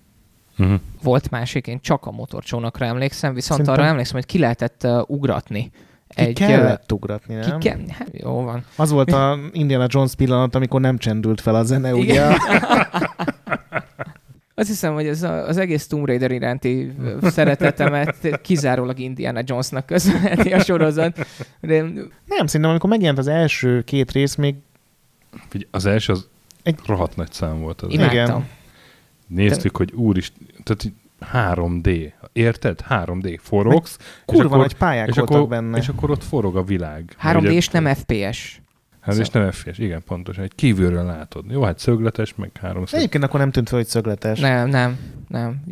Uh-huh. Volt másik, én csak a motorcsónakra emlékszem, viszont Szerintem- arra emlékszem, hogy ki lehetett uh, ugratni. Ki egy, kellett ugratni, Ki nem? ke- hát, jó van. Az volt a Indiana Jones pillanat, amikor nem csendült fel a zene, ugye? Azt hiszem, hogy ez a, az egész Tomb Raider iránti szeretetemet kizárólag Indiana Jonesnak köszönheti a sorozat. De Nem, szerintem amikor megjelent az első két rész, még Az első az Egy- rohadt nagy szám volt. Az. Igen. imádtam. Néztük, hogy úrist, tehát 3D, érted? 3D, forogsz, kurva akkor- nagy pályák és voltak akkor, benne. és akkor ott forog a világ. 3D Ugye- és nem FPS. Hát és nem FPS, igen, pontosan. Egy kívülről látod. Jó, hát szögletes, meg háromszög. Egyébként akkor nem tűnt fel, hogy szögletes. Nem, nem, nem.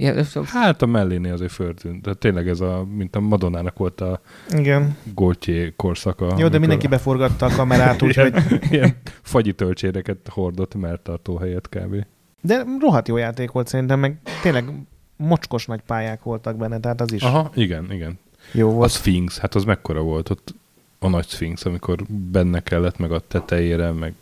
Hát a mellénél azért föltűnt. Tehát tényleg ez a, mint a Madonnának volt a Igen. Gaultier korszaka. Jó, de amikor mindenki beforgatta a kamerát, úgyhogy... Ilyen fagyi töltségeket hordott melltartó helyett kb. De rohadt jó játék volt szerintem, meg tényleg mocskos nagy pályák voltak benne, tehát az is Aha, igen, igen. jó A volt. Sphinx, hát az mekkora volt ott? A nagy Sphinx, amikor benne kellett, meg a tetejére, meg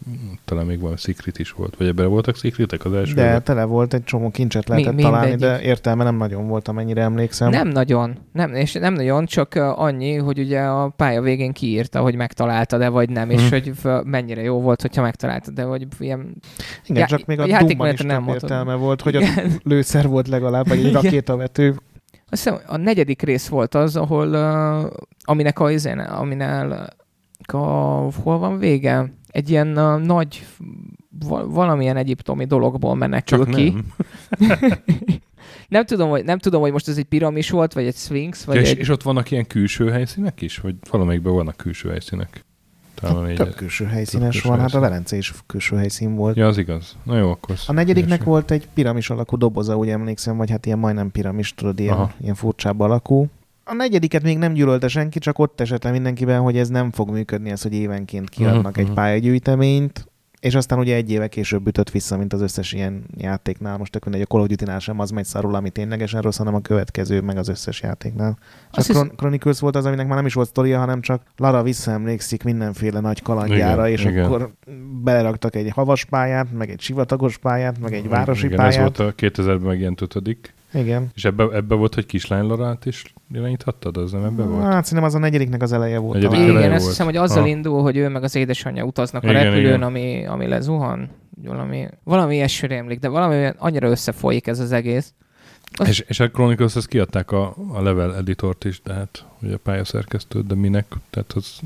talán még van Secret is volt. Vagy ebben voltak Secretek az első? De tele volt, egy csomó kincset lehetett Mi- találni, mindegyik. de értelme nem nagyon volt, amennyire emlékszem. Nem nagyon, nem, és nem nagyon, csak annyi, hogy ugye a pálya végén kiírta, hogy megtaláltad-e vagy nem, és Mhm. hogy mennyire jó volt, hogyha megtaláltad, de hogy ilyen... Igen, Já- csak még a, a a Doomban is nem értelme volt, hogy a Igen. lőszer volt legalább, vagy egy rakétavető. Azt hiszem, a negyedik rész volt az, ahol, uh, aminek a izén, aminál a, hol van vége? Egy ilyen uh, nagy, val- valamilyen egyiptomi dologból menekül Csak ki. nem. nem, tudom, hogy, nem tudom, hogy most ez egy piramis volt, vagy egy sphinx, vagy Ja, és, egy... és ott vannak ilyen külső helyszínek is? Vagy valamelyikben vannak külső helyszínek? Talán a Több külső helyszínes külső van, hát a. Velence is külső helyszín volt. Ja, az igaz. Na jó, akkor... A negyediknek ilyesmi. volt egy piramis alakú doboza, úgy emlékszem, vagy hát ilyen majdnem piramis, tudod, ilyen, Aha. ilyen furcsább alakú. A negyediket még nem gyűlölte senki, csak ott esett le mindenkiben, hogy ez nem fog működni, ez, hogy évenként kiadnak Mhm, egy mhm. pályagyűjteményt, és aztán ugye egy éve később ütött vissza, mint az összes ilyen játéknál. Most tök mindegy, a Call of Duty-nál sem az megy szarul, ami ténylegesen rossz, hanem a következő, meg az összes játéknál. Csak Azt Chron- Chronicles volt az, aminek már nem is volt sztoria, hanem csak Lara visszaemlékszik mindenféle nagy kalandjára, Igen, és igen. akkor beleraktak egy havas pályát, meg egy sivatagos pályát, meg egy városi Igen, pályát. ez volt a 2000-ben megjelent ötödik. Igen. És ebbe, ebbe volt, hogy kislány Lorát is irányíthattad? Az nem ebbe volt? Hát szerintem az a negyediknek az eleje volt. Negyedik eleje Igen, azt volt. hiszem, hogy azzal Ha. indul, hogy ő meg az édesanyja utaznak a Igen, repülőn, igen. Ami, ami lezuhan. Valami, valami ilyesmire emlék, de valami annyira összefolyik ez az egész. Az- És, és a chronicles ezt kiadták a, a level editort is, tehát ugye a pályaszerkesztőt, de minek? Tehát az,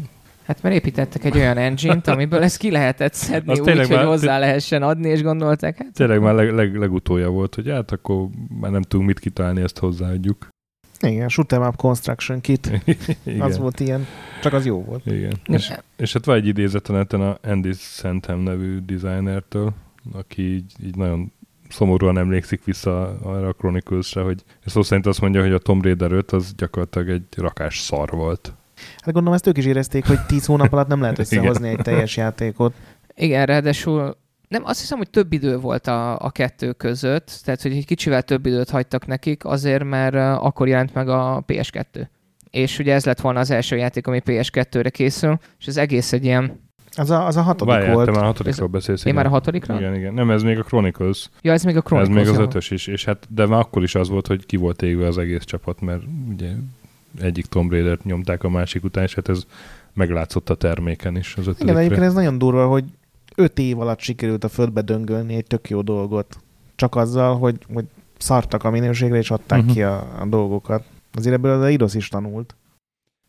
Hát mert építettek egy olyan engine-t, amiből ezt ki lehetett szedni Az úgy, tényleg hogy már- hozzá lehessen adni, és gondolták, hát tényleg már leg, leg, legutolja volt, hogy hát akkor már nem tudunk mit kitalálni, ezt hozzáadjuk. Igen, Shoot'em Up Construction Kit. Igen. Az volt ilyen. Csak az jó volt. Igen. És, és hát van egy idézet a neten a Andy Santam nevű designertől, aki így, így nagyon szomorúan emlékszik vissza arra a Chronicles-re, hogy szó szerint azt mondja, hogy a Tomb Raider 5 az gyakorlatilag egy rakás szar volt. Hát gondolom ezt ők is érezték, hogy 10 hónap alatt nem lehet összehozni egy teljes játékot. igen, ráadásul nem, azt hiszem, hogy több idő volt a, a kettő között, tehát hogy egy kicsivel több időt hagytak nekik, azért, mert uh, akkor jelent meg a PS2. És ugye ez lett volna az első játék, ami PS2-re készül, és az egész egy ilyen... Az a, az a hatodik Várjál, volt. te már a hatodikról beszélsz. Én igen. már a hatodikra? Igen, igen. Nem, ez még a Chronicles. Ja, ez még a Ez Chronicles. még az ötös is, és hát, de már akkor is az volt, hogy ki volt égve az egész csapat, mert ugye egyik Tomb Raider-t nyomták a másik után, és hát ez meglátszott a terméken is az Igen, ötödikre. egyébként ez nagyon durva, hogy 5 év alatt sikerült a földbe döngölni egy tök jó dolgot. Csak azzal, hogy, hogy szartak a minőségre, és adták uh-huh. ki a, a dolgokat. Azért ebből az Eidos is tanult.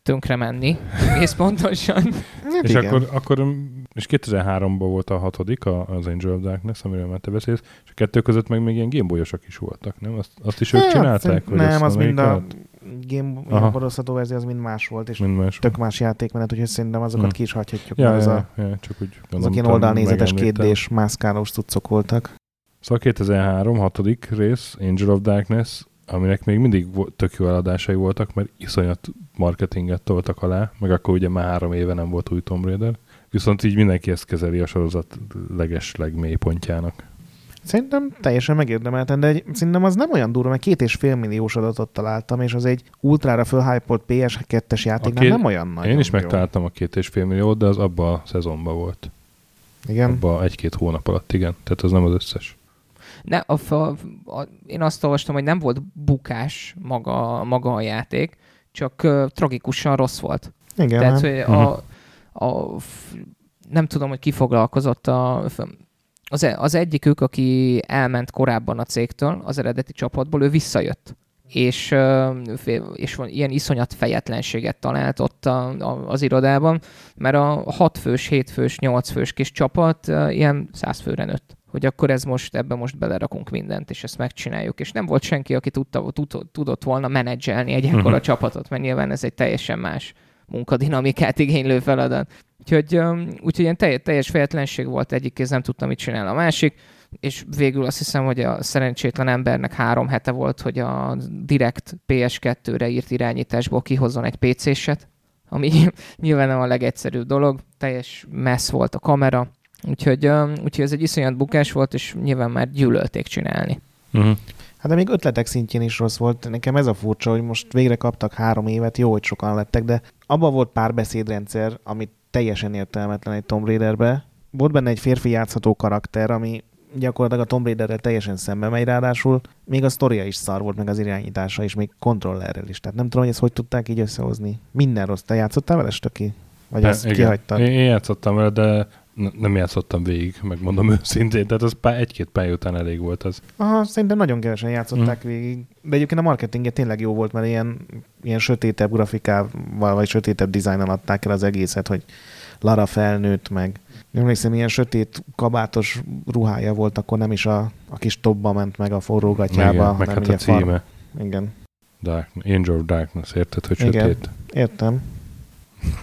Tönkre menni, egész pontosan. Hát És igen. akkor, akkor és 2003-ban volt a hatodik, a- az Angel of Darkness, amiről már te beszélsz, és a kettő között meg még ilyen gameboyosak is voltak, nem? Azt, azt is ők Hát, csinálták? szerint- vagy Nem, az mind a game Aha. ilyen hordozható verzió, az mind más volt, és Mind más. tök más játékmenet, úgyhogy szerintem azokat Hm. ki is hagyhatjuk. Ja, mert az ja, a, ja, csak úgy azok ilyen oldalnézetes kétdés mászkálós cuccok voltak. Szóval 2003, hatodik rész, Angel of Darkness, aminek még mindig tök jó eladásai voltak, mert iszonyat marketinget toltak alá, meg akkor ugye már három éve nem volt új Tomb Raider. Viszont így mindenki ezt kezeli a sorozat leges legmélypontjának. Szerintem teljesen megérdemelten, de egy, szerintem az nem olyan durva, mert két és fél milliós adatot találtam, és az egy ultrára fölhypolt PS2-es játéknál két- nem olyan nagy. Én is megtaláltam a két és fél milliót, de az abban a szezonban volt. Igen. Abban egy-két hónap alatt, igen. Tehát az nem az összes. Ne, a, a, a, én azt olvastam, hogy nem volt bukás maga, maga a játék, csak uh, tragikusan rossz volt. Igen. Tehát, hát. hogy a, a, f- nem tudom, hogy ki foglalkozott a, az, e- az egyikük, aki elment korábban a cégtől, az eredeti csapatból, ő visszajött. És, és ilyen iszonyat fejetlenséget talált ott a, a, az irodában, mert a 6 fős, 7 fős, 8 fős kis csapat ilyen 100 főre nőtt. Hogy akkor ez most, ebbe most belerakunk mindent, és ezt megcsináljuk. És nem volt senki, aki tudta, tud, tudott volna menedzselni egy ekkora Mhm. csapatot, mert nyilván ez egy teljesen más munkadinamikát igénylő feladat. Úgyhogy, úgyhogy ilyen teljes, teljes fejetlenség volt, egyik kéz nem tudta, mit csinál a másik, és végül azt hiszem, hogy a szerencsétlen embernek három hete volt, hogy a direkt PS2-re írt irányításból kihozzon egy PC-set, ami nyilván nem a legegyszerűbb dolog, teljes messz volt a kamera, úgyhogy, úgyhogy ez egy iszonyat bukás volt, és nyilván már gyűlölték csinálni. Uh-huh. Hát de még ötletek szintjén is rossz volt. Nekem ez a furcsa, hogy most végre kaptak három évet, jó, hogy sokan lettek, de abban volt pár beszédrendszer, amit teljesen értelmetlen egy Tomb Raiderbe. Volt benne egy férfi játszható karakter, ami gyakorlatilag a Tomb Raiderrel teljesen szembe megy, ráadásul még a sztoria is szar volt, meg az irányítása is, még kontrollerrel is. Tehát nem tudom, hogy ezt hogy tudták így összehozni. Minden rossz. Te játszottál vele, Stöki? Vagy De, ezt igen. kihagytad? Én, én játszottam vele, de nem játszottam végig, megmondom őszintén. Tehát az pá- egy-két pálya után elég volt az. Aha, szerintem nagyon kevesen játszották mm. végig. De egyébként a marketingje tényleg jó volt, mert ilyen, ilyen sötétebb grafikával, vagy sötétebb dizájnnal adták el az egészet, hogy Lara felnőtt meg. Emlékszem, ilyen sötét kabátos ruhája volt, akkor nem is a, a kis tobba ment meg a forró gatyába. Igen, meg hát a ugye far- címe. Igen, Dark, Angel of Darkness, érted, hogy Igen. sötét? értem.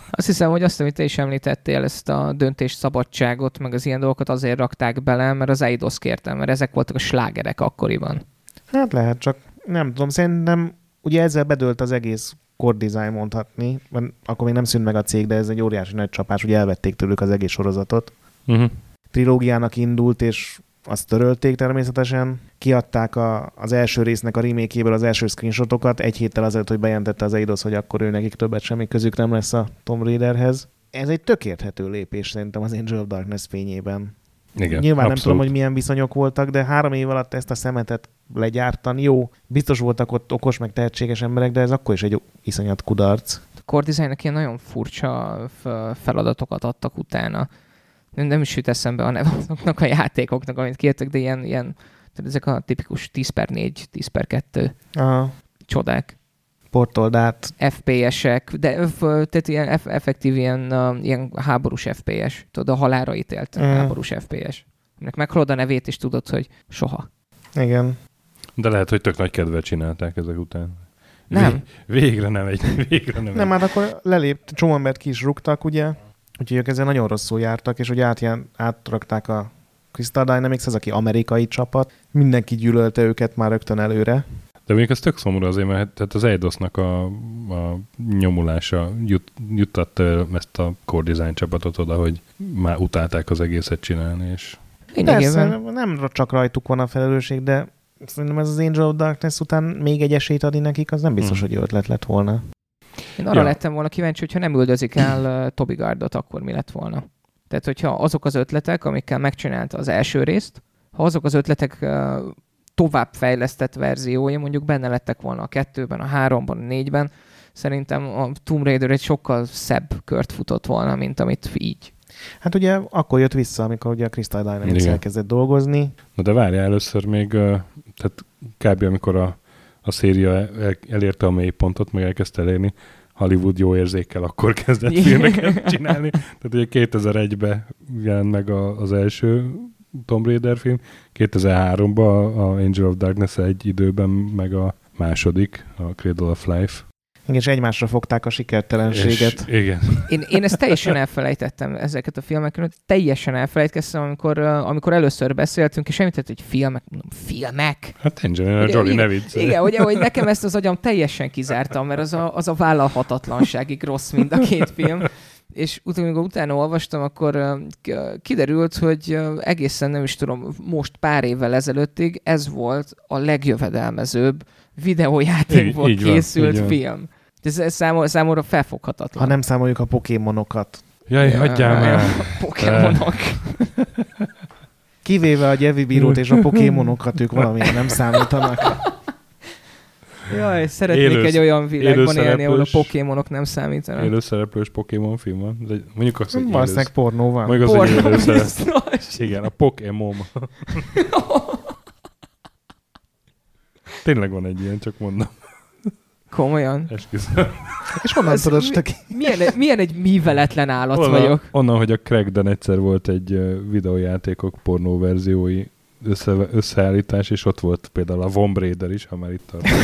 Azt hiszem, hogy azt, amit te is említettél, ezt a döntés szabadságot, meg az ilyen dolgokat azért rakták bele, mert az Eidos kértem, mert ezek voltak a slágerek akkoriban. Hát lehet, csak nem tudom, szerintem ugye ezzel bedőlt az egész core design mondhatni, mert akkor még nem szűnt meg a cég, de ez egy óriási nagy csapás, ugye elvették tőlük az egész sorozatot. Uh-huh. trilógiának indult, és azt törölték természetesen. Kiadták a, az első résznek a remake az első screenshotokat egy héttel azért, hogy bejelentette az Eidos, hogy akkor ő nekik többet semmi közük nem lesz a Tomb Raiderhez. Ez egy tök érthető lépés szerintem az Angel of Darkness fényében. Igen, Nyilván nem abszolút. tudom, hogy milyen viszonyok voltak, de három év alatt ezt a szemetet legyártani, jó, biztos voltak ott okos, meg tehetséges emberek, de ez akkor is egy iszonyat kudarc. A core designnek ilyen nagyon furcsa feladatokat adtak utána. Nem, nem is jut eszembe a neve azoknak a játékoknak, amit kértek, de ilyen, ilyen tehát ezek a tipikus 10 per 4, 10 per 2 A csodák. portold át. FPS-ek, de f- tehát ilyen eff- effektív ilyen, uh, ilyen háborús FPS. Tudod, a halára ítélt Mm. háborús FPS. Aminek meghallod a nevét, és tudod, hogy soha. Igen. De lehet, hogy tök nagy kedvet csinálták ezek után. Nem. Vé- végre nem egy, végre nem, Nem, egy. hát akkor lelép, csomó embert ki is rúgtak, ugye? Úgyhogy ők ezzel nagyon rosszul jártak, és ugye átján, átrakták a Crystal Dynamics, az, aki amerikai csapat. Mindenki gyűlölte őket már rögtön előre. De mondjuk ez tök szomorú azért, mert tehát az Eidosnak a, a nyomulása jut, juttatta el ezt a core design csapatot oda, hogy már utálták az egészet csinálni, és. Persze, nem csak rajtuk van a felelősség, de szerintem ez az Angel of Darkness után még egy esélyt adni nekik, az nem biztos, Hmm. hogy ötlet lett volna. Én arra Ja. lettem volna kíváncsi, hogyha nem üldözik el uh, Toby Gardot, akkor mi lett volna. Tehát, hogyha azok az ötletek, amikkel megcsinálta az első részt, ha azok az ötletek uh, továbbfejlesztett verziói mondjuk benne lettek volna a kettőben, a háromban, a négyben, szerintem a Tomb Raider egy sokkal szebb kört futott volna, mint amit így. Hát ugye akkor jött vissza, amikor ugye a Crystal Dynamics Igen. elkezdett dolgozni. Na de várjál először még, tehát kb. amikor a, a széria el, elérte a mélypontot, meg elkezdte elérni, Hollywood jó érzékkel akkor kezdett filmeket csinálni. Tehát ugye 2001-ben jelent meg a, az első Tomb Raider film, 2003-ban a Angel of Darkness egy időben, meg a második, a Cradle of Life. Igen, és egymásra fogták a sikertelenséget. És, igen. Én, én ezt teljesen elfelejtettem, ezeket a filmekről, teljesen elfelejtkeztem, amikor, amikor először beszéltünk, és említett, hogy filmek, mondom, filmek? Hát Angelina Ugye, Jolie, igen, ne viccelj. Igen, ugye, hogy nekem ezt az agyam teljesen kizártam, mert az a, az a vállalhatatlanságig rossz mind a két film. És utána, amikor utána olvastam, akkor kiderült, hogy egészen nem is tudom, most pár évvel ezelőttig ez volt a legjövedelmezőbb videójátékból Így- így van, készült így van. Ez, ez számomra, számomra felfoghatatlan. Ha nem számoljuk a pokémonokat. Jaj, hagyjál már. Pokémonok. Kivéve a Gyevi bírót és a pokémonokat, ők valamilyen nem számítanak. Jaj, szeretnék Élő- egy olyan világban élni, ahol a Pokémonok nem számítanak. Élőszereplős Pokémon film van. De mondjuk azt, hogy Valószínűleg pornó van. Mondjuk az, hogy Pornó élőszerep. biztos. Igen, a Pokémon. Tényleg van egy ilyen, csak mondom. Komolyan. Esküszöm. És honnan Ez tudod, mi-? Milyen, milyen egy műveletlen állat Onnan, vagyok. onnan, hogy a Crackden egyszer volt egy videójátékok pornó verziói össze, összeállítás, és ott volt például a Von Raider is, ha már itt tartunk.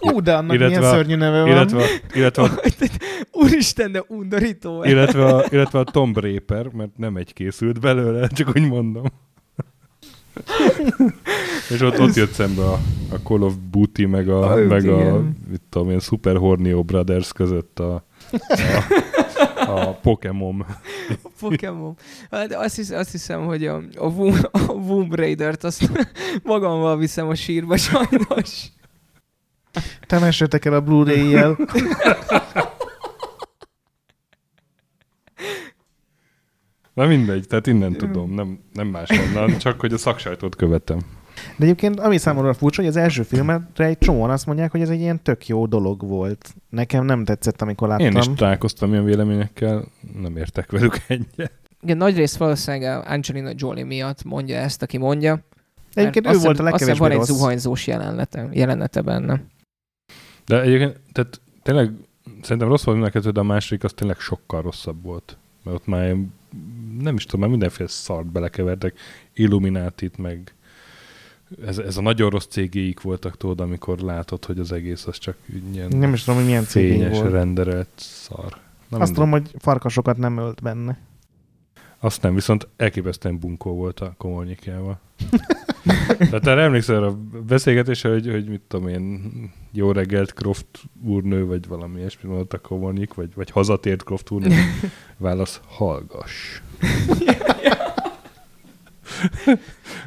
Ú, de annak Illetve milyen szörnyű neve van. illetve, a, illetve, a, Úristen, de undorító. illetve, a, illetve a Tomb Raider, mert nem egy készült belőle, csak úgy mondom. és ott, ott jött szembe a, a Call of Booty, meg a, Ah, meg a igen. mit tudom én, Super Hornio Brothers között a, a, A Pokémon. A Pokémon. Hát azt, hisz, azt hiszem, hogy a, a, Womb, a Womb Raider-t azt magammal viszem a sírba sajnos. Temessetek el a Blu-ray-jel. Na mindegy, tehát innen tudom, nem, nem máshonnan, csak hogy a szaksajtót követem. De egyébként ami számomra furcsa, hogy az első filmre egy csomóan azt mondják, hogy ez egy ilyen tök jó dolog volt. Nekem nem tetszett, amikor láttam. Én is találkoztam ilyen véleményekkel, nem értek velük egyet. Igen, nagy rész valószínűleg Angelina Jolie miatt mondja ezt, aki mondja. Egyébként ő volt a legkevésbé van egy zuhanyzós jelenete, jelenete benne. De egyébként, tehát tényleg szerintem rossz volt mind de a második az tényleg sokkal rosszabb volt. Mert ott már ilyen, nem is tudom, már mindenféle szart belekevertek, Illuminatit, meg ez, ez a nagyon rossz cégéik voltak, tudod, amikor látod, hogy az egész az csak ilyen Nem is tudom, hogy milyen fényes, volt. renderelt szar. Na, Azt mindegy. tudom, hogy farkasokat nem ölt benne. Azt nem, viszont elképesztően bunkó volt a komornyikjával. Tehát erre emlékszel a beszélgetésre, hogy, hogy mit tudom én, jó reggelt Croft úrnő, vagy valami ilyesmi mondott a komornyik, vagy, vagy hazatért Croft úrnő. Válasz, hallgass.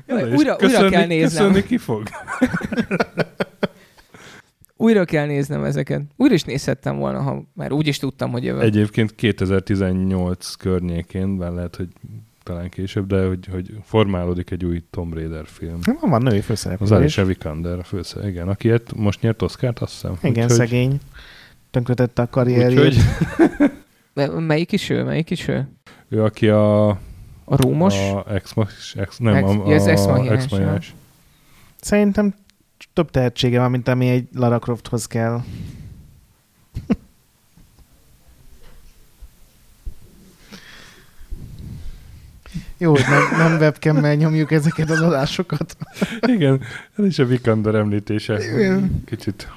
Jaj, újra, újra kell néznem. Köszönni ki fog? Újra kell néznem ezeket. Újra is nézhettem volna, ha már úgy is tudtam, hogy jövök. Egyébként 2018 környékén, bár lehet, hogy talán később, de hogy, hogy formálódik egy új Tomb Raider film. Van, van női Az főszereplő is. Alicia Vikander a főszer, igen, aki ilyet most nyert Oscar-t, azt hiszem. Igen, Úgyhogy- szegény. Tönkretette a karrierjét. Úgyhogy Me- Melyik is ő? Melyik is ő? ő, aki a, A Rómos? a ex, ex, nem, Ex- a, ja, az Ex a, Ex. Szerintem több tehetsége van, mint ami egy Lara Crofthoz kell. Jó, hogy nem, nem webcam nyomjuk ezeket az adásokat. Igen, ez is a Vikander említése. Igen. Kicsit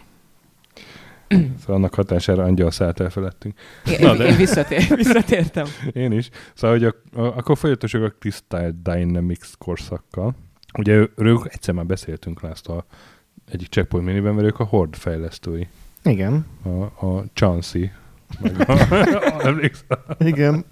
Szóval annak hatására angyal szállt el felettünk. Én, Na, de- én visszatér, visszatértem. Én is. Szóval, hogy a, a, akkor folytatosok a Crystal Dynamics korszakkal. Ugye ők egyszer már beszéltünk László a egyik checkpoint miniben, mert ők a Horde fejlesztői. Igen, A, a Chansey. Meg a, emlékszel? igen.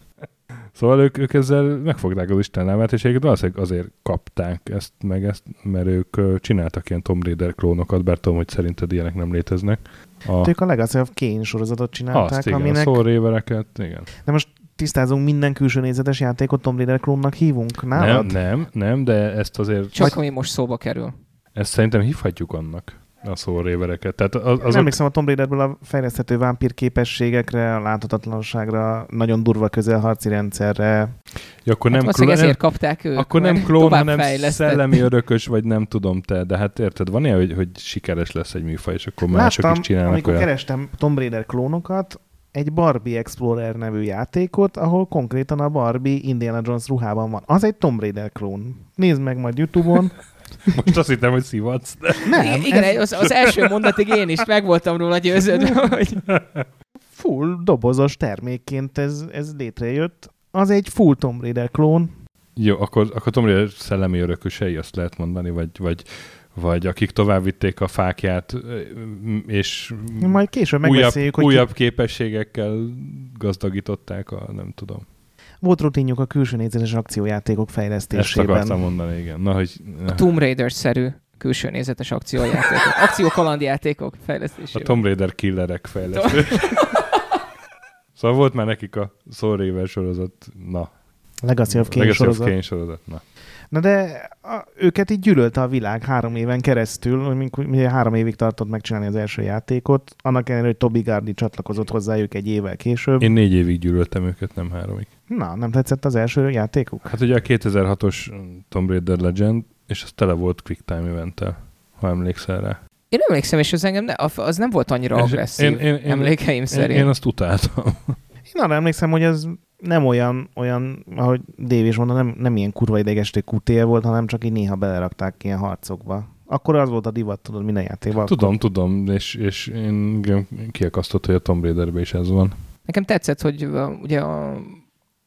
Szóval ők, ők ezzel megfogták az Isten és egyébként valószínűleg azért kapták ezt meg ezt, mert ők csináltak ilyen Tomb Raider klónokat, bár tudom, hogy szerinted ilyenek nem léteznek. A, Ők a Legacy of Kane sorozatot csinálták, azt igen, aminek... a Soul Ravereket, igen. De most tisztázunk, minden külső nézetes játékot Tomb Raider klónnak hívunk Nem, nálad? nem, nem, de ezt azért, Csak ami most szóba kerül. Ezt szerintem hívhatjuk annak, a Soul Ravereket. Tehát az, Az azok, emlékszem a Tomb Raiderből a fejleszthető vámpír képességekre, a láthatatlanságra, nagyon durva közelharci rendszerre. ja, akkor Hát nem, klón, nem, ezért kapták ők. akkor nem klón, hanem szellemi örökös, vagy nem tudom te, de hát érted, van ilyen, hogy, hogy sikeres lesz egy műfaj, és akkor mások Láttam, is csinálnak amikor olyan. kerestem Tomb Raider klónokat, egy Barbie Explorer nevű játékot, ahol konkrétan a Barbie Indiana Jones ruhában van. Az egy Tomb Raider klón. Nézd meg majd Youtube-on. Most azt hittem, hogy szivatsz, de Nem, Igen, ez az, az első mondatig én is meg voltam róla győződve, hogy full dobozos termékként ez, ez létrejött. Az egy full Tomb Raider klón. Jó, akkor, akkor Tomb Raider szellemi örökösei, azt lehet mondani, vagy, vagy, vagy akik tovább vitték a fákját, és Majd később újabb, hogy újabb képességekkel gazdagították a, nem tudom. Volt rutinjuk a külső nézetes akciójátékok Ezt akartam fejlesztésében. mondani, igen. Na, hogy a Tomb Raider-szerű külső nézetes akciójátékok. Akciókalandjátékok a fejlesztésében. Tomb Raider killerek fejlesztő. szóval volt már nekik a Soul River sorozat, na. Legacy of Kane Legacy of sorozat. Kane sorozat, na. Na de a, őket így gyűlölte a világ három éven keresztül, ugye három évig tartott megcsinálni az első játékot, annak ellenére, hogy Toby Gardi csatlakozott hozzájuk egy évvel később. Én négy évig gyűlöltem őket, nem háromig. Na, nem tetszett az első játékuk? Hát ugye a 2006-os Tomb Raider Legend, és az tele volt Quick Time eventtel, ha emlékszel rá. Én emlékszem, és az engem ne, az nem volt annyira És agresszív én- én- én- emlékeim Én, szerint. én azt utáltam. Én arra emlékszem, hogy ez nem olyan, olyan ahogy Dave is mondta, nem, nem ilyen kurva idegesítő kutél volt, hanem csak így néha belerakták ilyen harcokba. Akkor az volt a divat, tudod, minden játékban. Tudom, tudom, és, és én kiakasztott, hogy a Tomb Raiderben is ez van. Nekem tetszett, hogy uh, ugye a,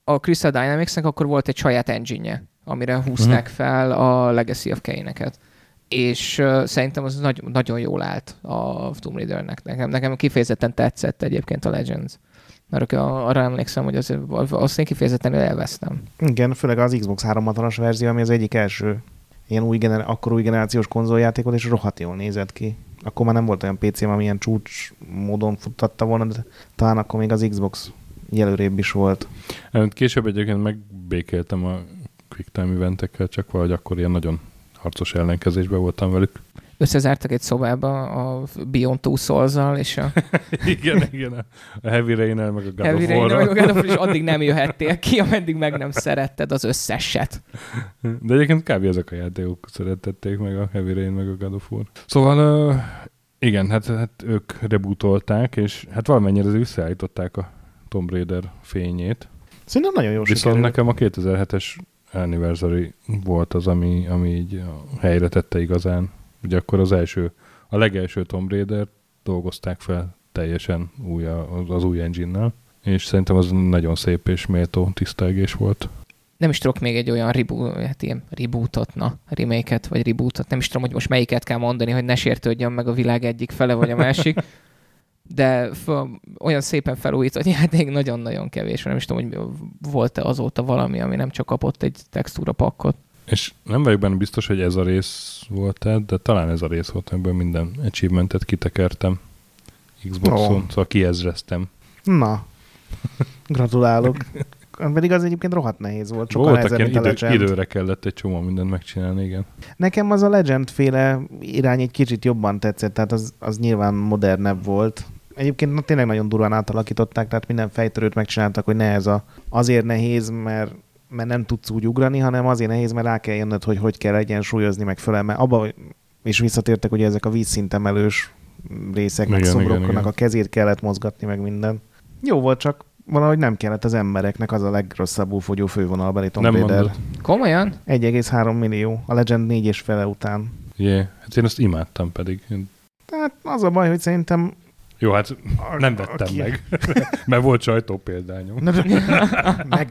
a Crystal Dynamics-nek akkor volt egy saját engine amire húzták Mhm. fel a Legacy of Kane-eket. És uh, szerintem az nagy, nagyon jól állt a Tomb Raidernek. Nekem, nekem kifejezetten tetszett egyébként a Legends. Mert arra emlékszem, hogy az, azt én kifejezetten elvesztem. Igen, főleg az Xbox 360-as verzió, ami az egyik első ilyen új gener- akkor új generációs konzoljáték volt, és rohadt jól nézett ki. Akkor már nem volt olyan PC-m, ami ilyen csúcs módon futtatta volna, de talán akkor még az Xbox jelörébb is volt. Később egyébként megbékéltem a Quick Time eventekkel, csak valahogy akkor ilyen nagyon harcos ellenkezésben voltam velük. Összezártak egy szobába a Beyond Two souls és a... igen, igen, a Heavy rain meg a God Heavy of War-ra. meg a God of War, és addig nem jöhettél ki, ameddig meg nem szeretted az összeset. De egyébként kb. ezek a játékok szeretették meg a Heavy Rain meg a God of War. Szóval uh, igen, hát, hát ők rebootolták, és hát valamennyire visszaállították a Tomb Raider fényét. Szerintem nagyon jó Viszont sikerült. nekem a 2007-es Anniversary volt az, ami, ami így helyre tette igazán. Ugye akkor az első, a legelső Tomb Raider dolgozták fel teljesen új, az új engine-nel, és szerintem az nagyon szép és méltó tisztelgés volt. Nem is tudok még egy olyan reboot, hát ilyen rebootot, na, remake vagy rebootot, nem is tudom, hogy most melyiket kell mondani, hogy ne sértődjön meg a világ egyik fele vagy a másik. de f- olyan szépen felújított játék nagyon-nagyon kevés. Nem is tudom, hogy volt-e azóta valami, ami nem csak kapott egy textúra pakkot. És nem vagyok benne biztos, hogy ez a rész volt -e, de talán ez a rész volt, amiből minden achievementet kitekertem Xboxon, oh. szóval kiezreztem. Na, gratulálok. Pedig az egyébként rohadt nehéz volt. Sokkal Voltak ilyen idő, időre kellett egy csomó mindent megcsinálni, igen. Nekem az a Legend féle irány egy kicsit jobban tetszett, tehát az, az nyilván modernebb volt. Egyébként na, tényleg nagyon durván átalakították, tehát minden fejtörőt megcsináltak, hogy ne ez a, azért nehéz, mert mert nem tudsz úgy ugrani, hanem azért nehéz, mert rá kell jönnöd, hogy hogy kell egyensúlyozni meg fölel, mert abba is visszatértek, hogy ezek a vízszintemelős részeknek, szobroknak a kezét kellett mozgatni, meg minden. Jó volt, csak valahogy nem kellett az embereknek az a legrosszabbul fogyó fővonalbeli Tomb Raider. Komolyan? 1,3 millió. A Legend 4 és fele után. Jé, yeah. hát én azt imádtam pedig. Tehát az a baj, hogy szerintem jó, hát nem vettem aki... meg, mert volt sajtó példányom. meg...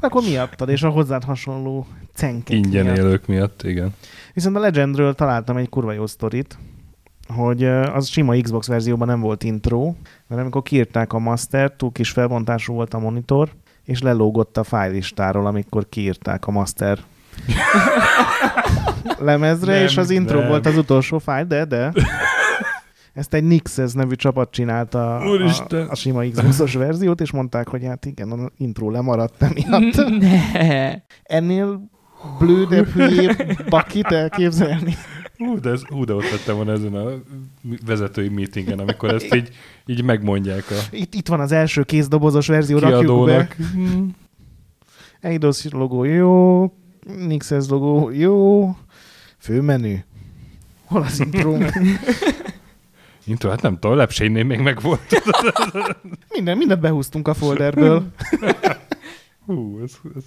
Akkor miattad, és a hozzád hasonló cenkek Ingyen miatt. élők miatt, igen. Viszont a Legendről találtam egy kurva jó sztorit, hogy az sima Xbox verzióban nem volt intro, mert amikor kiírták a master, túl kis felbontású volt a monitor, és lelógott a fájlistáról, amikor kiírták a master lemezre, nem, és az intro nem. volt az utolsó fájl, de, de. Ezt egy Nixes nevű csapat csinálta a, a, a sima Xbox-os verziót, és mondták, hogy hát igen, a intro lemaradt emiatt. Ne. Ennél blődebb, hülyébb bakit elképzelni. Hú, de, ez, hú, de ott lettem volna ezen a vezetői meetingen, amikor ezt így, így megmondják. A itt, itt van az első kézdobozos verzió, rakjuk be. Eidos logó jó, Nixes logó jó, főmenü. Hol az intro? Intro, hát nem tudom, lepsénynél még meg volt. Minden, mindent behúztunk a folderből. Hú, ez, ez,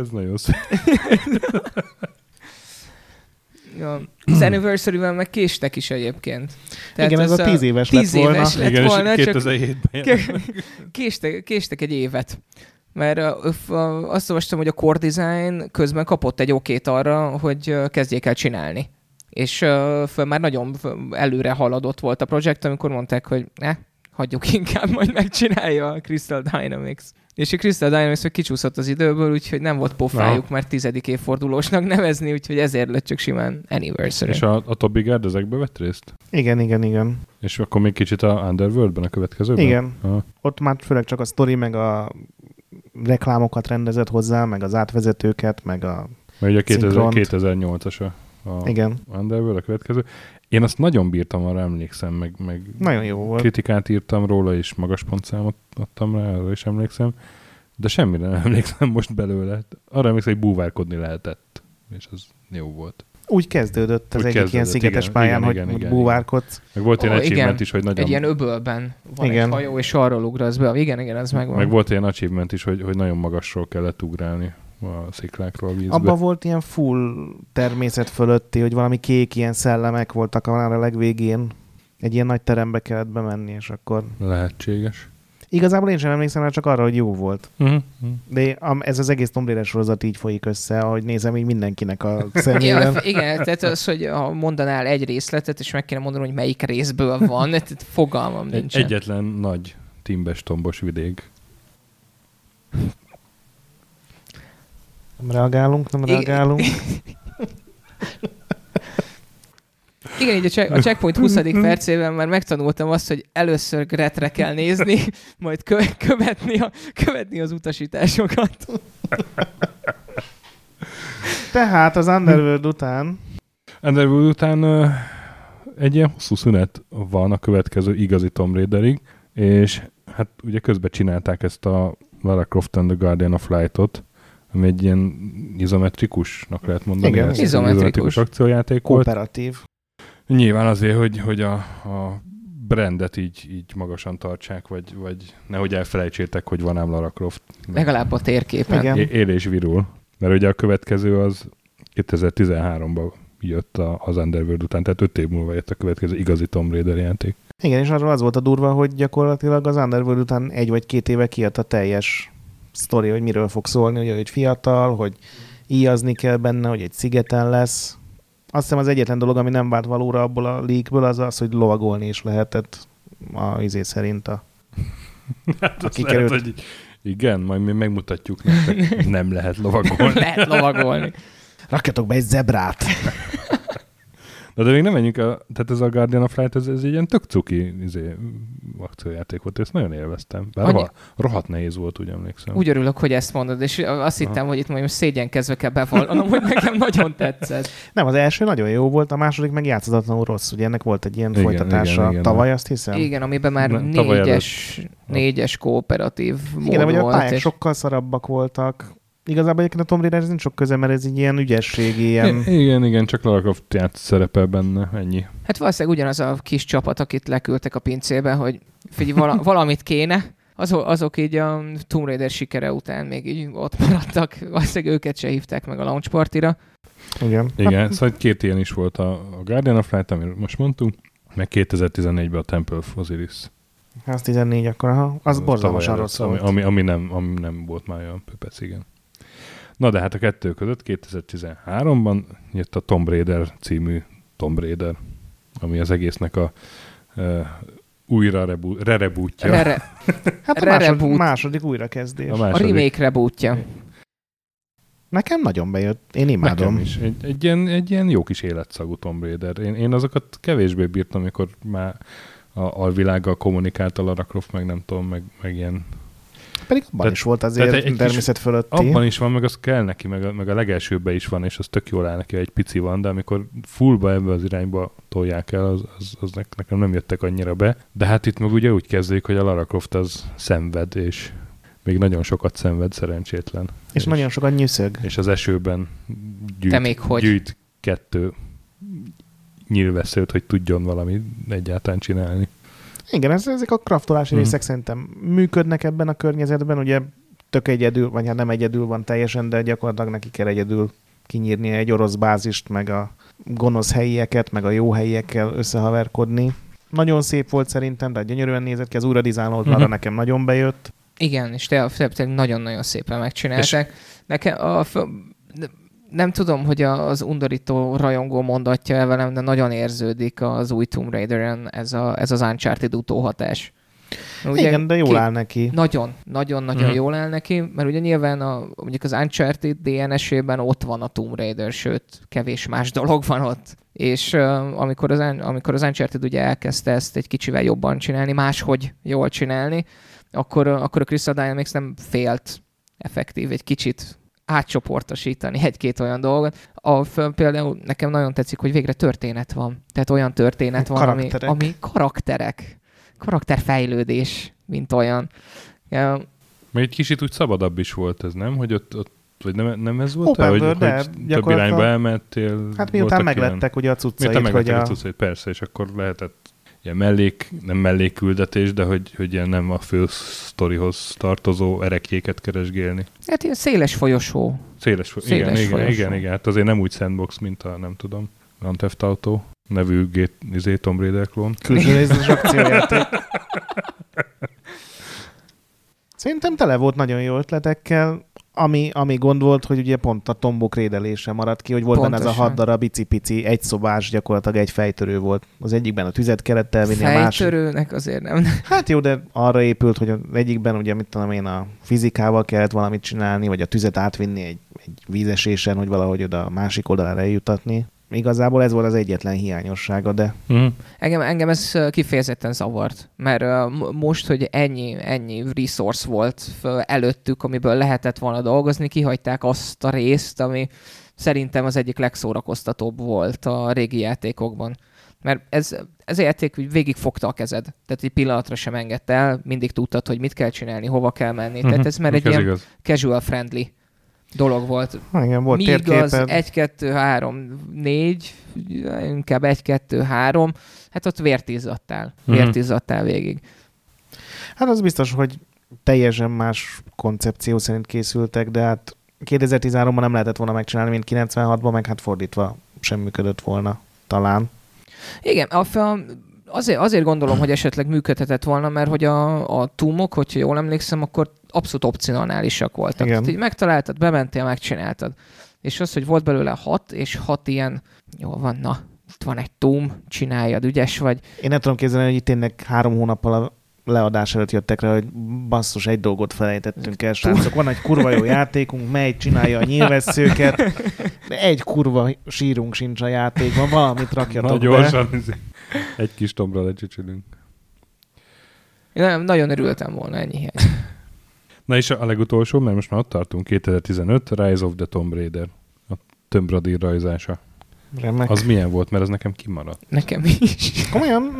ez nagyon szép. Ja, az anniversary meg késtek is egyébként. Tehát Igen, ez, a tíz éves tíz lett volna. Éves lett Igen, volna, és 2007-ben késtek, késtek egy évet. Mert azt olvastam, hogy a Core Design közben kapott egy okét arra, hogy kezdjék el csinálni és föl már nagyon előre haladott volt a projekt, amikor mondták, hogy ne, hagyjuk inkább, majd megcsinálja a Crystal Dynamics. És a Crystal Dynamics hogy kicsúszott az időből, úgyhogy nem volt pofájuk már tizedik évfordulósnak nevezni, úgyhogy ezért lett csak simán anniversary. És a, a Toby Gard ezekbe vett részt? Igen, igen, igen. És akkor még kicsit a Underworldben a következőben? Igen. Aha. Ott már főleg csak a story, meg a reklámokat rendezett hozzá, meg az átvezetőket, meg a Mert ugye 2008-as a a Igen. Underworld, a következő. Én azt nagyon bírtam, arra emlékszem, meg, meg nagyon jó volt. kritikát írtam róla, és magas pontszámot adtam rá, arra is emlékszem, de semmire nem emlékszem most belőle. Arra emlékszem, hogy búvárkodni lehetett, és az jó volt. Úgy kezdődött az Úgy egyik kezdődött, ilyen szigetes igen, pályán, igen, hogy, igen, hogy búvárkodsz. Meg volt ilyen oh, achievement is, hogy nagyon... Egy ilyen öbölben van igen. egy hajó, és arról ugrasz be. Igen, igen, ez megvan. Meg volt ilyen achievement is, hogy, hogy nagyon magasról kellett ugrálni a sziklákról a vízbe. Abban volt ilyen full természet fölötti, hogy valami kék ilyen szellemek voltak a legvégén. Egy ilyen nagy terembe kellett bemenni, és akkor... Lehetséges. Igazából én sem emlékszem rá csak arra, hogy jó volt. Uh-huh. De ez az egész Tomb Raider sorozat így folyik össze, ahogy nézem így mindenkinek a szemében. ja, igen, tehát az, hogy ha mondanál egy részletet, és meg kéne mondani, hogy melyik részből van, tehát fogalmam nincs. Egyetlen nagy timbes, tombos vidék. Nem reagálunk, nem reagálunk. Igen, így a, check, a checkpoint 20. percében már megtanultam azt, hogy először Gretre kell nézni, majd kö- követni, a, követni az utasításokat. Tehát az Underworld után Underworld után ö, egy ilyen hosszú szünet van a következő igazi Tomb Raiderig, és hát ugye közben csinálták ezt a Lara Croft and the Guardian of Light-ot, ami egy ilyen izometrikusnak lehet mondani. Igen, ezt, izometrikus. akciójáték volt. kooperatív. Nyilván azért, hogy, hogy a, a brandet így, így magasan tartsák, vagy, vagy nehogy elfelejtsétek, hogy van ám Lara Croft. Legalább a térképen. Igen. É- él és virul. Mert ugye a következő az 2013-ban jött a, az Underworld után, tehát 5 év múlva jött a következő igazi Tomb Raider játék. Igen, és arról az volt a durva, hogy gyakorlatilag az Underworld után egy vagy két éve kijött a teljes sztori, hogy miről fog szólni, ugye, hogy fiatal, hogy íjazni kell benne, hogy egy szigeten lesz. Azt hiszem az egyetlen dolog, ami nem vált valóra abból a leakből, az az, hogy lovagolni is lehetett a izé szerint a Hát az kikerült. lehet, hogy igen, majd mi megmutatjuk nektek, nem lehet lovagolni. Lehet lovagolni. Rakjatok be egy zebrát! Na de még nem menjünk, a, tehát ez a Guardian of Light, ez, ez egy ilyen tök cuki izé, akciójáték volt, ezt nagyon élveztem. Bár Annyi- rohadt, nehéz volt, úgy emlékszem. Úgy örülök, hogy ezt mondod, és azt hittem, hogy itt majd most szégyenkezve kell bevallanom, hogy nekem nagyon tetszett. Nem, az első nagyon jó volt, a második meg játszatlanul rossz. Ugye ennek volt egy ilyen Igen, folytatása igen, igen. tavaly, azt hiszem. Igen, amiben már tavaly négyes, négyes kooperatív mód Igen, de vagy a pályák és- sokkal szarabbak voltak. Igazából egyébként a Tomb Raider ez nincs sok köze, mert ez egy ilyen ügyességi, ilyen... I- igen, igen, csak Lara Croft játsz szerepel benne, ennyi. Hát valószínűleg ugyanaz a kis csapat, akit leküldtek a pincébe, hogy figyelj, vala, valamit kéne, azok, azok így a Tomb Raider sikere után még így ott maradtak, valószínűleg őket se hívták meg a launch partira. Igen. Igen, hát, szóval két ilyen is volt a, a Guardian of Light, amiről most mondtunk, meg 2014-ben a Temple of Osiris. Hát 14 akkor, aha. Az borzalmasan tavaly rossz volt. ami, ami, ami, nem, ami nem volt már olyan pöpec, igen. Na de hát a kettő között 2013-ban jött a Tomb Raider című Tomb Raider, ami az egésznek a uh, újra rebu- re-rebootja. Erre, Hát a Re- másod, reboot. második újrakezdés. a a második. remake rebootja. Nekem nagyon bejött. Én imádom. Nekem is. Egy, egy, ilyen, egy ilyen jó kis életszagú Tomb Raider. Én, én azokat kevésbé bírtam, amikor már a alvilággal kommunikált a Lara Croft, meg nem tudom, meg, meg ilyen. Pedig abban Tehát- is volt azért egy kis- természet fölötti. Abban is van, meg az kell neki, meg a, meg a legelsőben is van, és az tök jól áll neki, egy pici van, de amikor fullba ebbe az irányba tolják el, az, az, az ne- nekem nem jöttek annyira be. De hát itt meg ugye úgy kezdődik, hogy a Lara Croft az szenved, és még nagyon sokat szenved, szerencsétlen. És nagyon sokan nyűszög. és az esőben gyűjt, Te még hogy? gyűjt kettő nyilvesszőt, hogy tudjon valami egyáltalán csinálni. Igen, ez, ezek a kraftolási Mhm. részek szerintem működnek ebben a környezetben. Ugye tök egyedül, vagy hát nem egyedül van teljesen, de gyakorlatilag neki kell egyedül kinyírni egy orosz bázist, meg a gonosz helyieket, meg a jó helyiekkel összehaverkodni. Nagyon szép volt szerintem, de gyönyörűen nézett ki, az újra dizájnolt Mhm. uh nekem nagyon bejött. Igen, és te, te, te nagyon-nagyon szépen megcsinálták. Nekem a, nem tudom, hogy az undorító rajongó mondatja el velem, de nagyon érződik az új Tomb Raideren ez, a, ez az Uncharted utóhatás. Ugye, Igen, de jól ki- áll neki. Nagyon, nagyon-nagyon Mhm. mm. jól áll neki, mert ugye nyilván a, mondjuk az Uncharted DNS-ében ott van a Tomb Raider, sőt, kevés más dolog van ott. És uh, amikor, az, amikor az Uncharted ugye elkezdte ezt egy kicsivel jobban csinálni, máshogy jól csinálni, akkor, akkor a Crystal Dynamics nem félt effektív egy kicsit átcsoportosítani egy-két olyan dolgot. A, f- például nekem nagyon tetszik, hogy végre történet van. Tehát olyan történet van, ami, Karakterek. ami karakterek, karakterfejlődés, mint olyan. Ja, Még egy kicsit úgy szabadabb is volt ez, nem? Hogy ott, ott vagy nem, nem ez volt? Open hogy, world, de hogy több irányba elmentél? Hát miután meglettek ugye a Ilyen, miután cuccait, hogy meglettek a... a... cuccait, persze, és akkor lehetett ilyen mellék, nem mellékküldetés, de hogy, hogy ilyen nem a fő sztorihoz tartozó erekjéket keresgélni. hát ilyen széles folyosó. Széles, fo- Széles igen, igen, folyosó. igen, igen, hát azért nem úgy sandbox, mint a, nem tudom, Grand Theft Auto nevű Gate, izé, Tomb Raider klón. külső részes akciójáték. Szerintem tele volt nagyon jó ötletekkel. Ami, ami gond volt, hogy ugye pont a tombok rédelése maradt ki, hogy volt benne ez a hat darab icipici, egy szobás, gyakorlatilag egy fejtörő volt. Az egyikben a tüzet kellett elvinni, a másik... Fejtörőnek azért nem. Hát jó, de arra épült, hogy az egyikben ugye, mit tudom én, a fizikával kellett valamit csinálni, vagy a tüzet átvinni egy, egy vízesésen, hogy valahogy oda a másik oldalára eljutatni. Igazából ez volt az egyetlen hiányossága, de Mm. Engem, engem ez kifejezetten zavart, mert most, hogy ennyi, ennyi resource volt előttük, amiből lehetett volna dolgozni, kihagyták azt a részt, ami szerintem az egyik legszórakoztatóbb volt a régi játékokban. Mert ez, ez a játék úgy végigfogta a kezed. Tehát egy pillanatra sem engedte el, mindig tudtad, hogy mit kell csinálni, hova kell menni. Mhm. Tehát ez már egy ez ilyen igaz. casual friendly dolog volt. ha igen, volt Míg az térképed. 1, 2, 3, 4, inkább 1, 2, 3, hát ott vértizzadtál. Mhm. Vértizzadtál végig. Hát az biztos, hogy teljesen más koncepció szerint készültek, de hát 2013-ban nem lehetett volna megcsinálni, mint 96-ban, meg hát fordítva sem működött volna talán. Igen, a, a, azért, azért gondolom, hogy esetleg működhetett volna, mert hogy a, a túmok, hogyha jól emlékszem, akkor abszolút opcionálisak voltak. Igen. Tehát így megtaláltad, bementél, megcsináltad. És az, hogy volt belőle hat, és hat ilyen, jó van, na, itt van egy túm, csináljad, ügyes vagy. Én nem tudom képzelni, hogy itt tényleg három hónappal a leadás előtt jöttek rá, hogy basszus, egy dolgot felejtettünk el, srácok. Van egy kurva jó játékunk, megy, csinálja a nyilvesszőket, de egy kurva sírunk sincs a játékban, valamit rakjatok be. gyorsan, izé, egy kis tombra lecsücsülünk. Nem, nagyon örültem volna ennyi hiány. Na és a legutolsó, mert most már ott tartunk, 2015, Rise of the Tomb Raider. A Tomb Raider rajzása. Remek. Az milyen volt, mert ez nekem kimaradt. Nekem is. Komolyan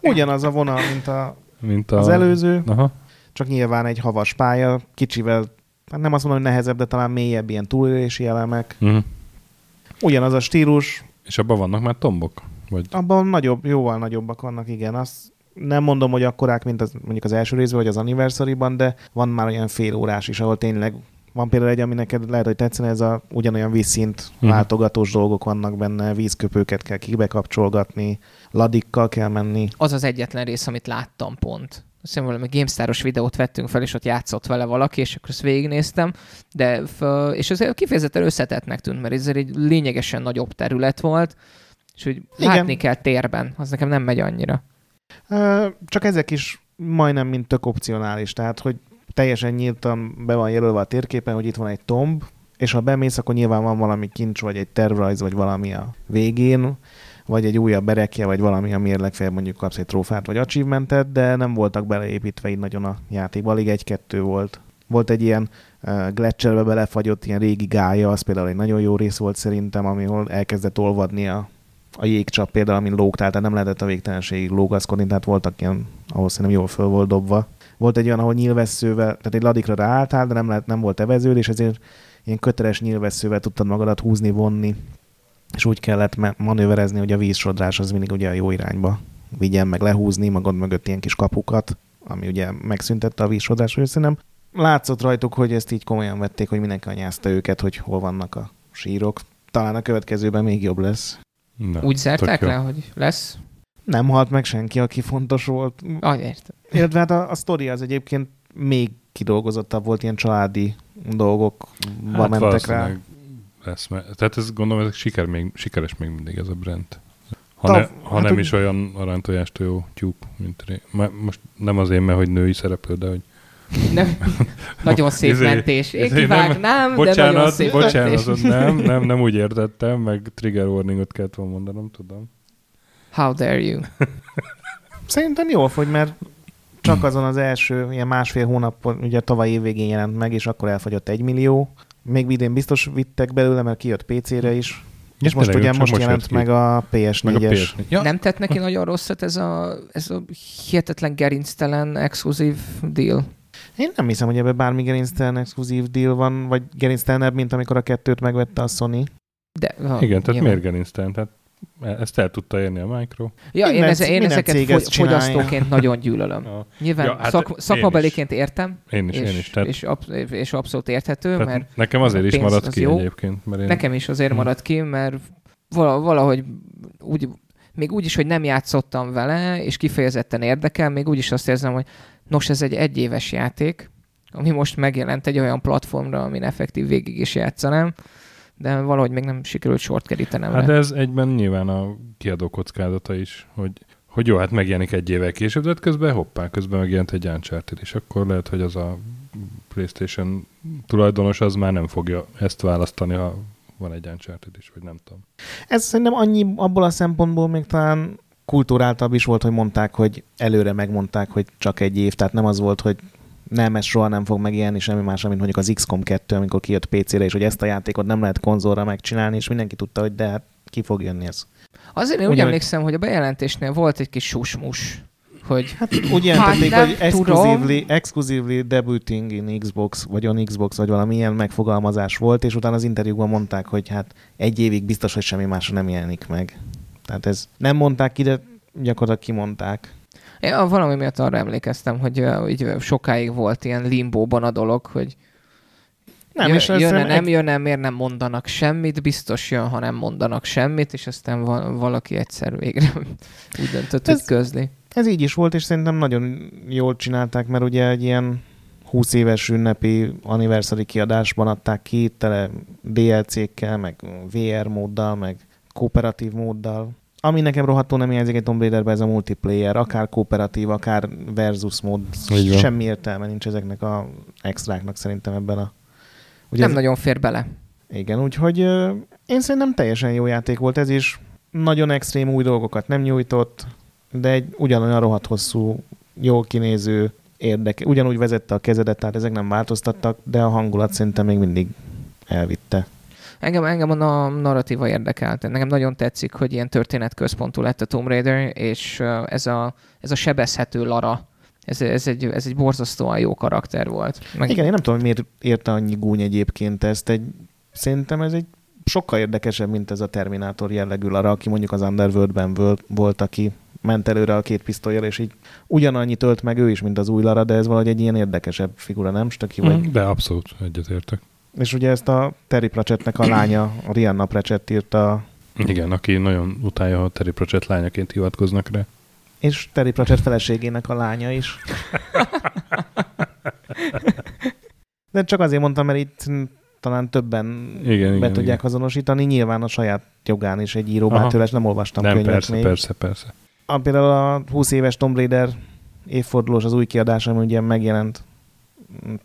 ugyanaz a vonal, mint a, Mint a... az előző, Aha. csak nyilván egy havas pálya, kicsivel, hát nem azt mondom, hogy nehezebb, de talán mélyebb ilyen túlélési elemek. Uh-huh. Ugyanaz a stílus, És abban vannak már tombok? Vagy... abban nagyobb, jóval nagyobbak vannak, igen. Azt nem mondom, hogy akkorák, mint az, mondjuk az első részben, vagy az anniversary-ban, de van már olyan fél órás is, ahol tényleg van például egy, ami neked lehet, hogy tetszene, ez a ugyanolyan vízszint Mhm. váltogatós dolgok vannak benne, vízköpőket kell kibekapcsolgatni, ladikkal kell menni. Az az egyetlen rész, amit láttam pont. Azt hiszem valami GameStar-os videót vettünk fel, és ott játszott vele valaki, és akkor ezt végignéztem, de f- és ez kifejezetten összetettnek tűnt, mert ez egy lényegesen nagyobb terület volt, és hogy Igen. látni kell térben, az nekem nem megy annyira. Csak ezek is majdnem mint tök opcionális, tehát hogy teljesen nyíltan be van jelölve a térképen, hogy itt van egy tomb, és ha bemész, akkor nyilván van valami kincs, vagy egy tervrajz, vagy valami a végén, vagy egy újabb berekje, vagy valami, amiért legfeljebb mondjuk kapsz egy trófát, vagy achievementet, de nem voltak beleépítve így nagyon a játékba, alig egy-kettő volt. Volt egy ilyen uh, gletscherbe belefagyott ilyen régi gája, az például egy nagyon jó rész volt szerintem, amihol elkezdett olvadni a, a jégcsap például, amin lógtál, tehát nem lehetett a végtelenségig lógaszkodni, tehát voltak ilyen, ahol szerintem jól föl volt dobva. Volt egy olyan, ahol nyilvesszővel, tehát egy ladikra ráálltál, de nem, lehet, nem volt eveződés, ezért ilyen köteles nyilvesszővel tudtad magadat húzni, vonni, és úgy kellett manőverezni, hogy a vízsodrás az mindig ugye a jó irányba vigyen, meg lehúzni magad mögött ilyen kis kapukat, ami ugye megszüntette a vízsodrás, hogy szerintem látszott rajtuk, hogy ezt így komolyan vették, hogy mindenki anyázta őket, hogy hol vannak a sírok. Talán a következőben még jobb lesz. Na, Úgy zárták le, hogy lesz? Nem halt meg senki, aki fontos volt. Ah, értem. Illetve hát a, a sztori az egyébként még kidolgozottabb volt, ilyen családi dolgokba Hát mentek rá. Lesz, mert, tehát ez gondolom, ez siker még, sikeres még mindig ez a brand. Ha, Tav- ne, ha hát nem úgy- is olyan aranytojástól jó tyúk, mint ré. Most nem azért, mert hogy női szereplő, de hogy Nem, nagyon szép Izé- mentés. Én izé nem- kivágnám, de nagyon Bocsánat, szép bocsánat, mentés. nem, nem, nem úgy értettem, meg trigger warningot kellett volna mondanom, tudom. How dare you? Szerintem jól fogy, mert csak azon az első ilyen másfél hónapon, ugye tavaly év végén jelent meg, és akkor elfogyott egy millió. Még idén biztos vittek belőle, mert kijött PC-re is. És most ugye most jelent ki. meg a Meg a PS4-es. PS4. Ja, Nem tett neki nagyon rosszat ez a, ez a hihetetlen gerinctelen exkluzív deal? Én nem hiszem, hogy ebben bármi gerinctelen exkluzív deal van, vagy gerinctelenebb, mint amikor a kettőt megvette a Sony. De, ha, igen, tehát nyilván. miért Genisztán? Tehát ezt el tudta érni a Micro. Ja, én, Minden- ez, én ezeket fogy, fogyasztóként nagyon gyűlölöm. Ja. Nyilván Ja, hát szak, én szakmabeliként értem, Én is, és, én is. Tehát, és, ab, és abszolút érthető, tehát mert nekem azért is maradt az ki jó. egyébként. Mert én, nekem is azért Hm. maradt ki, mert vala- valahogy úgy, még úgy is, hogy nem játszottam vele, és kifejezetten érdekel, még úgy is azt érzem, hogy nos, ez egy egyéves játék, ami most megjelent egy olyan platformra, amin effektív végig is játszanám, de valahogy még nem sikerült sort kerítenem Hát rá. ez egyben nyilván a kiadó kockázata is, hogy, hogy jó, hát megjelenik egy évvel később, de közben hoppá, közben megjelent egy Uncharted, és akkor lehet, hogy az a PlayStation tulajdonos az már nem fogja ezt választani, ha van egy Uncharted is, vagy nem tudom. Ez szerintem annyi abból a szempontból még talán kultúráltabb is volt, hogy mondták, hogy előre megmondták, hogy csak egy év, tehát nem az volt, hogy nem, ez soha nem fog megjelenni semmi más, mint mondjuk az XCOM 2, amikor kijött PC-re, és hogy ezt a játékot nem lehet konzolra megcsinálni, és mindenki tudta, hogy de hát ki fog jönni ez. Azért én úgy Ugyan- emlékszem, hogy a bejelentésnél volt egy kis susmus, hogy Hát úgy jelentették, nem hogy exclusively, exclusively debuting in Xbox, vagy on Xbox, vagy valami ilyen megfogalmazás volt, és utána az interjúkban mondták, hogy hát egy évig biztos, hogy semmi másra nem jelenik meg. Tehát ez nem mondták ki, de gyakorlatilag kimondták. Én valami miatt arra emlékeztem, hogy így sokáig volt ilyen limbóban a dolog, hogy Nem, jön, és ez jön, szerintem nem jönne, miért nem mondanak semmit, biztos jön, ha nem mondanak semmit, és aztán va- valaki egyszer végre úgy döntött, Ez- hogy közli. Ez így is volt, és szerintem nagyon jól csinálták, mert ugye egy ilyen 20 éves ünnepi anniversary kiadásban adták ki, tele DLC-kkel, meg VR móddal, meg kooperatív móddal. Ami nekem rohadtul nem hiányzik egy Tomb Raiderben, ez a multiplayer, akár kooperatív, akár versus mód. Semmi értelme nincs ezeknek a extráknak szerintem ebben a... Ugye Nem ez, nagyon fér bele. igen, úgyhogy én szerintem teljesen jó játék volt ez is. Nagyon extrém új dolgokat nem nyújtott, de egy ugyanolyan rohadt hosszú, jól kinéző, érdeke. Ugyanúgy vezette a kezedet, tehát ezek nem változtattak, de a hangulat szerintem még mindig elvitte. Engem, engem a narratíva érdekelt. Nekem nagyon tetszik, hogy ilyen történetközpontú lett a Tomb Raider, és ez a, ez a sebezhető Lara, ez, ez, egy, ez egy borzasztóan jó karakter volt. Meg Igen, én nem tudom, hogy miért érte annyi gúny egyébként ezt. Egy, szerintem ez egy sokkal érdekesebb, mint ez a Terminátor jellegű Lara, aki mondjuk az Underworldben volt, volt aki ment előre a két pisztolyjal, és így ugyanannyi tölt meg ő is, mint az új Lara, de ez valahogy egy ilyen érdekesebb figura, nem? Stöki vagy? Mm, De abszolút egyetértek. És ugye ezt a Terry Pratchettnek a lánya, a Rihanna Pratchett írta, Igen, aki nagyon utálja, ha Terry Pratchett lányaként hivatkoznak rá. és Terry Pratchett feleségének a lánya is. De csak azért mondtam, mert itt talán többen Igen, be igen, tudják igen. azonosítani, nyilván a saját jogán is egy író, bár tőle nem olvastam Nem, könyvet persze, még. persze, persze. A, például a 20 éves Tomb Raider évfordulós az új kiadás, ami ugye megjelent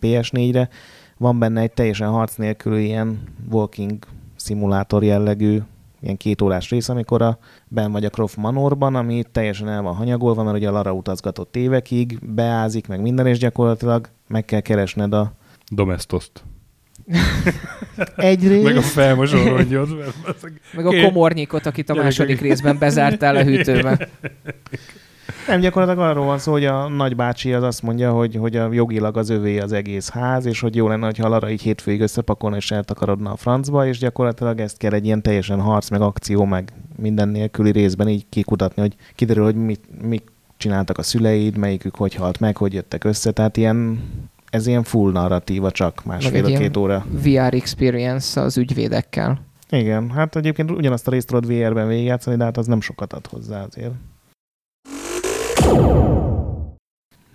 PS4-re, van benne egy teljesen harc nélkül ilyen walking szimulátor jellegű, ilyen két órás rész, amikor a, ben vagy a Croft Manorban, ami teljesen el van hanyagolva, mert ugye a Lara utazgatott évekig, beázik, meg minden, és gyakorlatilag meg kell keresned a Domestoszt. egyrészt, Meg a felmosó rongyot. mert azok- meg a komornyikot, akit a második részben bezártál a hűtőbe. Nem, gyakorlatilag arról van szó, hogy a nagybácsi az azt mondja, hogy, hogy a jogilag az övé az egész ház, és hogy jó lenne, ha Lara így hétfőig összepakolna és eltakarodna a francba, és gyakorlatilag ezt kell egy ilyen teljesen harc, meg akció, meg minden nélküli részben így kikutatni, hogy kiderül, hogy mit, mit csináltak a szüleid, melyikük hogy halt meg, hogy jöttek össze, tehát ilyen, ez ilyen full narratíva csak másfél-két óra. VR experience az ügyvédekkel. Igen, hát egyébként ugyanazt a részt tudod VR-ben végigjátszani, de hát az nem sokat ad hozzá azért.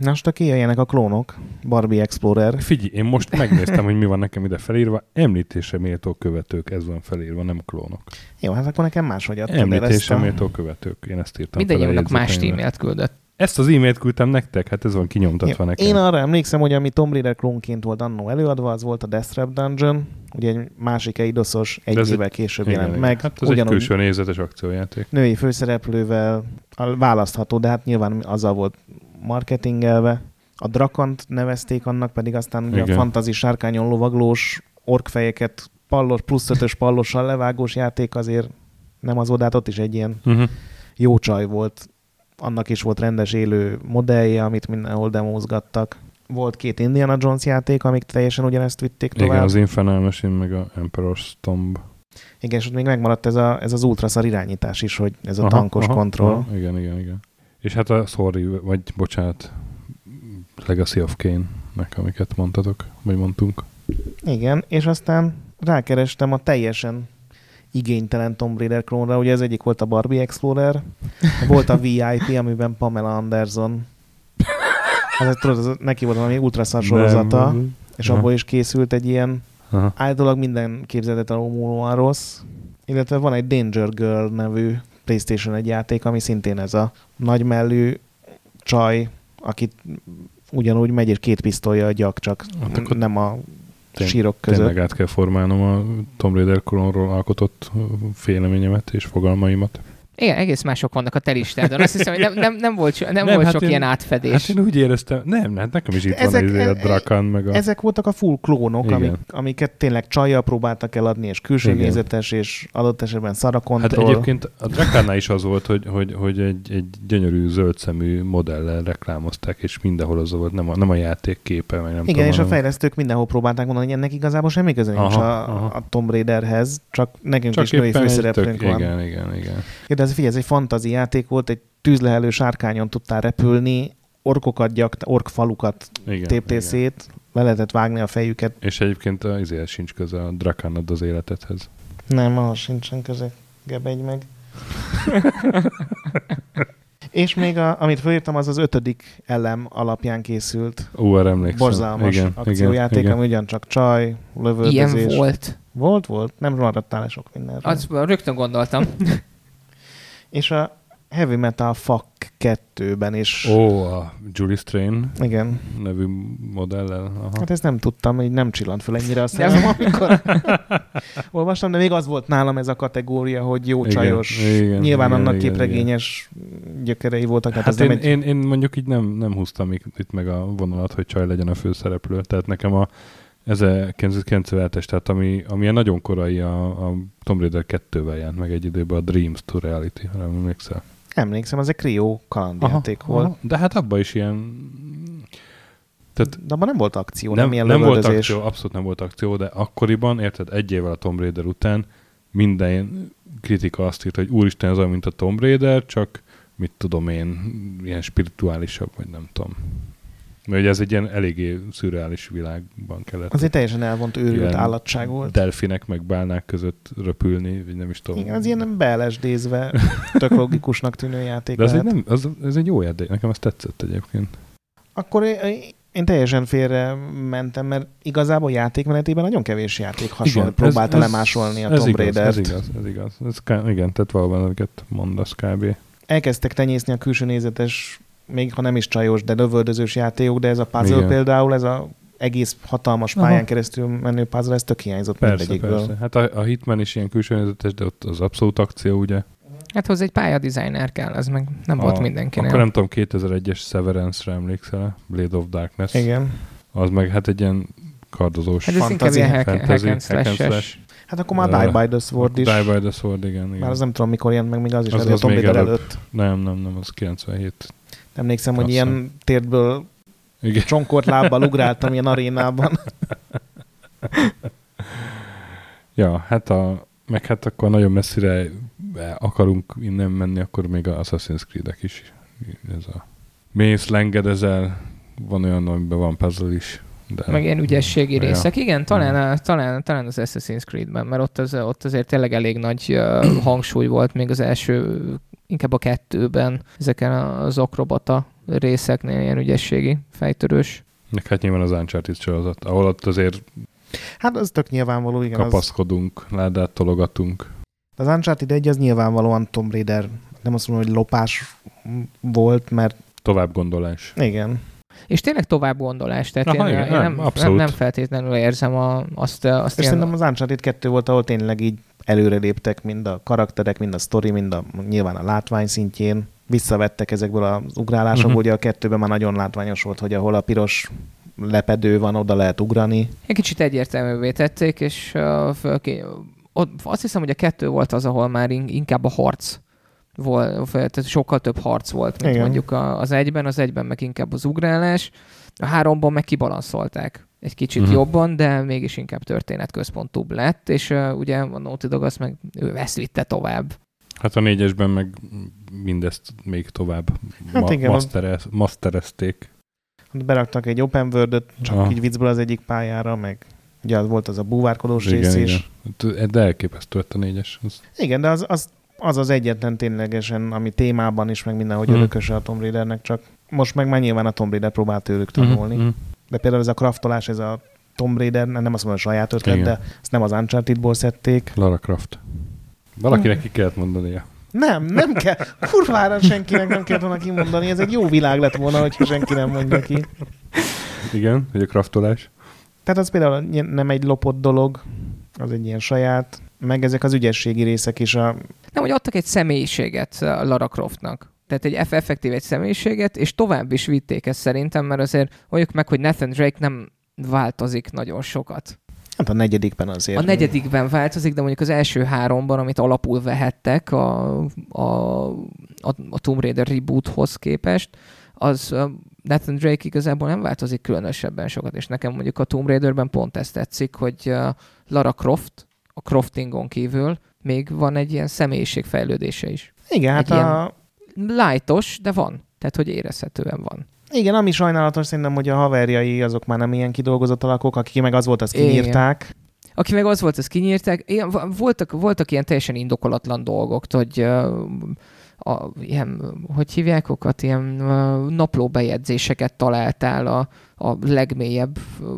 Na, most aki jöjjenek a klónok, Barbie Explorer. Figyelj, én most megnéztem, hogy mi van nekem ide felírva. Említése méltó követők, ez van felírva, nem klónok. Jó, hát akkor nekem máshogy adtad Említése méltó követők. Én ezt írtam Mindegyiknek más e-mailt küldött. Ezt az e-mailt küldtem nektek, hát ez van kinyomtatva Jó, nekem. Én arra emlékszem, hogy ami Tomb Raider klónként volt annó előadva, az volt a Death Trap Dungeon, ugye egy másik eidoszos, egy évvel később Igen, jelent igen. meg. Hát ez egy ugyanúgy külső nézetes akciójáték. női főszereplővel választható, de hát nyilván azzal volt marketingelve. A Drakant nevezték annak, pedig aztán ugye a fantazi sárkányon lovaglós, orkfejeket pallos, plusz ötös pallossal levágós játék azért nem az odát, ott is egy ilyen Uh-huh. jó csaj volt. Annak is volt rendes élő modellje, amit mindenhol demózgattak. Volt két Indiana Jones játék, amik teljesen ugyanezt vitték tovább. Igen, az Infernal Machine, meg a Emperor's Tomb. Igen, és ott még megmaradt ez, a, ez az ultraszar irányítás is, hogy ez a tankos kontroll. Aha, igen, igen, igen. És hát a Sorry, vagy bocsánat, Legacy of Kane-nek, amiket mondtatok, vagy mondtunk. Igen, és aztán rákerestem a teljesen igénytelen Tomb Raider klónra, ugye ez egyik volt a Barbie Explorer, volt a VIP, amiben Pamela Anderson Az, tudod, az, neki volt valami ultraszar sorozata, Nem. és Aha. abból is készült egy ilyen Aha. állítólag minden képzeletet alulmúlóan rossz, illetve van egy Danger Girl nevű PlayStation egy játék, ami szintén ez a nagymellű csaj, akit ugyanúgy megy, és két pisztolya gyak, csak Hát akkor nem a tény- sírok között. Tényleg át kell formálnom a Tomb Raider klónról alkotott ö, féleményemet és fogalmaimat. Igen, egész mások vannak a te listádon. Azt hiszem, hogy nem, nem, nem volt, nem, nem volt hát sok én- ilyen átfedés. Hát én úgy éreztem, nem, hát nekem is itt Ezek- van izé a e- Drakan, meg a... Ezek voltak a full klónok, Igen. amik, amiket tényleg csajjal próbáltak eladni, és külső Igen. nézetes, és adott esetben szara Hát egyébként a Drakannál is az volt, hogy, hogy, hogy egy, egy gyönyörű zöldszemű modellel reklámozták, és mindenhol az volt, nem a, nem a játék képe, meg nem Igen, tudom, és a fejlesztők mindenhol próbálták mondani, hogy ennek igazából semmi köze nincs Aha, a, aha. a Tomb Raiderhez, csak nekünk Csak is női főszereplőnk van. igen, igen, igen. Ja, de ez figyelj, ez egy fantazi játék volt, egy tűzlehelő sárkányon tudtál repülni, orkokat gyakt, orkfalukat igen téptél igen. szét, le lehetett vágni a fejüket. És egyébként az izéhez sincs köze a Drakan ad az életedhez. Nem, ahhoz sincsen köze. Gebegy meg. És még a, amit felírtam, az az ötödik elem alapján készült Ó, arra emlékszem. borzalmas igen, akciójáték, igen, ami ugyancsak csaj, Ilyen lövöldözés. volt. Volt, volt. Nem maradtál le sok mindenre. Az rögtön gondoltam. És a Heavy Metal Fuck 2-ben is. Ó, a Julie Strain Igen. nevű modellel. Aha. Hát ezt nem tudtam, hogy nem csillant föl ennyire a szemem, amikor olvastam, de még az volt nálam ez a kategória, hogy jó Igen, csajos. igen, Nyilván igen, annak igen, képregényes gyökerei voltak. Hát, Hát ez nem én, egy... én, én, mondjuk így nem, nem húztam itt itt meg a vonalat, hogy csaj legyen a főszereplő. Tehát nekem a 1997-es, tehát ami, ami a nagyon korai a, a Tomb Raider 2-vel jelent meg egy időben a Dreams to Reality, ha nem emlékszel. Emlékszem, az egy krió kalandjáték volt. aha. De hát abban is ilyen... Tehát De abban nem volt akció, nem, nem, ilyen nem volt akció, abszolút nem volt akció, de akkoriban, érted, egy évvel a Tomb Raider után minden kritika azt írt, hogy úristen, ez olyan, mint a Tomb Raider, csak mit tudom én, ilyen spirituálisabb, vagy nem tudom. Mert ugye ez egy ilyen eléggé szürreális világban kellett Az egy teljesen elvont őrült állatság volt. delfinek meg bálnák között röpülni, vagy nem is tudom. Igen, az ilyen beelesdézve, tök logikusnak tűnő játék De ez egy, nem, az, ez egy jó játék, nekem ez tetszett egyébként. Akkor én, teljesen félre mentem, mert igazából játékmenetében nagyon kevés játék hasonló ez- próbálta ez- lemásolni a ez Tomb igaz, Raider-t. Ez igaz, ez igaz. Ez igen, tehát valóban amiket mondasz kb. Elkezdtek tenyészni a külső nézetes, még ha nem is csajos, de lövöldözős játékok, de ez a puzzle Igen. például, ez a egész hatalmas Aha. pályán keresztül menő puzzle, ez tök hiányzott Persze, mindegyikből. persze. Hát a, a Hitman is ilyen külsőnézetes, de ott az abszolút akció, ugye? Hát hozzá egy pályadizájner kell, az meg nem volt A- mindenkinek. Akkor nem tudom, 2001-es Severance-re emlékszel Blade of Darkness. Igen. Az meg hát egy ilyen kardozós Hát ez Fantasy, hack, fantasy, hack and slash-es. Hát akkor már Ö, Die by the Sword is. Die by the Sword, igen. igen. Már az nem tudom, mikor jelent meg, még az is Az- az, az még előbb. előtt. Nem, nem, nem, az 97. Emlékszem, hogy Azt ilyen térdből Igen. csonkort lábbal ugráltam ilyen arénában. Ja, hát a, meg hát akkor nagyon messzire akarunk innen menni, akkor még a Assassin's Creed-ek is. Ez a mész, lengedezel, van olyan, amiben van puzzle is. De Meg ilyen ügyességi Ja. részek. Igen, talán, talán, talán az Assassin's Creed-ben, mert ott, az, ott azért tényleg elég nagy hangsúly volt még az első, inkább a kettőben, ezeken az okrobata részeknél ilyen ügyességi, fejtörős. Meg hát nyilván az Uncharted sorozat, ahol ott azért Hát az tök nyilvánvaló, igen. Az, kapaszkodunk, ládát tologatunk. az Uncharted 1 az nyilvánvalóan Tomb Raider, nem azt mondom, hogy lopás volt, mert Tovább gondolás. igen. És tényleg tovább gondolás, tehát Aha, én, igen, én nem, nem, nem, nem feltétlenül érzem a, azt, azt És ilyen, szerintem az Uncharted 2 volt, ahol tényleg így előre léptek mind a karakterek, mind a sztori, mind a, nyilván a látvány szintjén. Visszavettek ezekből az ugrálásokból, Mhm. ugye a kettőben már nagyon látványos volt, hogy ahol a piros lepedő van, oda lehet ugrani. egy kicsit egyértelművé tették, és uh, fölké, ott, azt hiszem, hogy a kettő volt az, ahol már in, inkább a harc volt, tehát sokkal több harc volt, mint Igen. mondjuk az egyben, az egyben meg inkább az ugrálás, a háromban meg kibalanszolták egy kicsit uh-huh. jobban, de mégis inkább történetközpontúbb lett, és uh, ugye a Naughty Dog azt meg ő ezt vitte tovább. Hát a négyesben meg mindezt még tovább Hát ma- igen, masterez, masterezték. Beraktak egy open world csak Aha. így viccből az egyik pályára, meg ugye volt az a búvárkodós Igen, rész igen. is. Hát, De elképesztő lett a négyes. Az, Igen, de az, az az az egyetlen ténylegesen, ami témában is, meg mindenhogy hmm. örököse a Tomb Raidernek, csak most meg már nyilván a Tomb Raider próbál tőlük tanulni. Mhm, mhm. De például ez a kraftolás, ez a Tomb Raider, nem azt mondom, a saját ötlet, Igen. de ezt nem az Uncharted-ból szedték. Lara Croft. Valakinek ki kellett mondania. Nem, nem kell. Kurvára senkinek nem kellett volna kimondani. Ez egy jó világ lett volna, hogyha senki nem mondja ki. Igen, hogy a kraftolás. Tehát az például nem egy lopott dolog, az egy ilyen saját, meg ezek az ügyességi részek is a... Nem, hogy adtak egy személyiséget uh, Lara Croftnak. Tehát egy eff- effektív egy személyiséget, és tovább is vitték ezt szerintem, mert azért mondjuk meg, hogy Nathan Drake nem változik nagyon sokat. Hát a negyedikben azért. A negyedikben változik, de mondjuk az első háromban, amit alapul vehettek a, a, a, a Tomb Raider reboothoz képest, az Nathan Drake igazából nem változik különösebben sokat, és nekem mondjuk a Tomb Raiderben pont ezt tetszik, hogy Lara Croft, a croftingon kívül még van egy ilyen személyiségfejlődése is. Igen, hát egy a... Lightos, de van. Tehát, hogy érezhetően van. Igen, ami sajnálatos szerintem, hogy a haverjai azok már nem ilyen kidolgozott alakok, akik meg az volt, azt Igen. kinyírták. Aki meg az volt, ezt kinyírták. Igen, voltak, voltak ilyen teljesen indokolatlan dolgok, hogy uh, a, ilyen, hogy hívják okat, ilyen uh, naplóbejegyzéseket találtál a, a legmélyebb uh,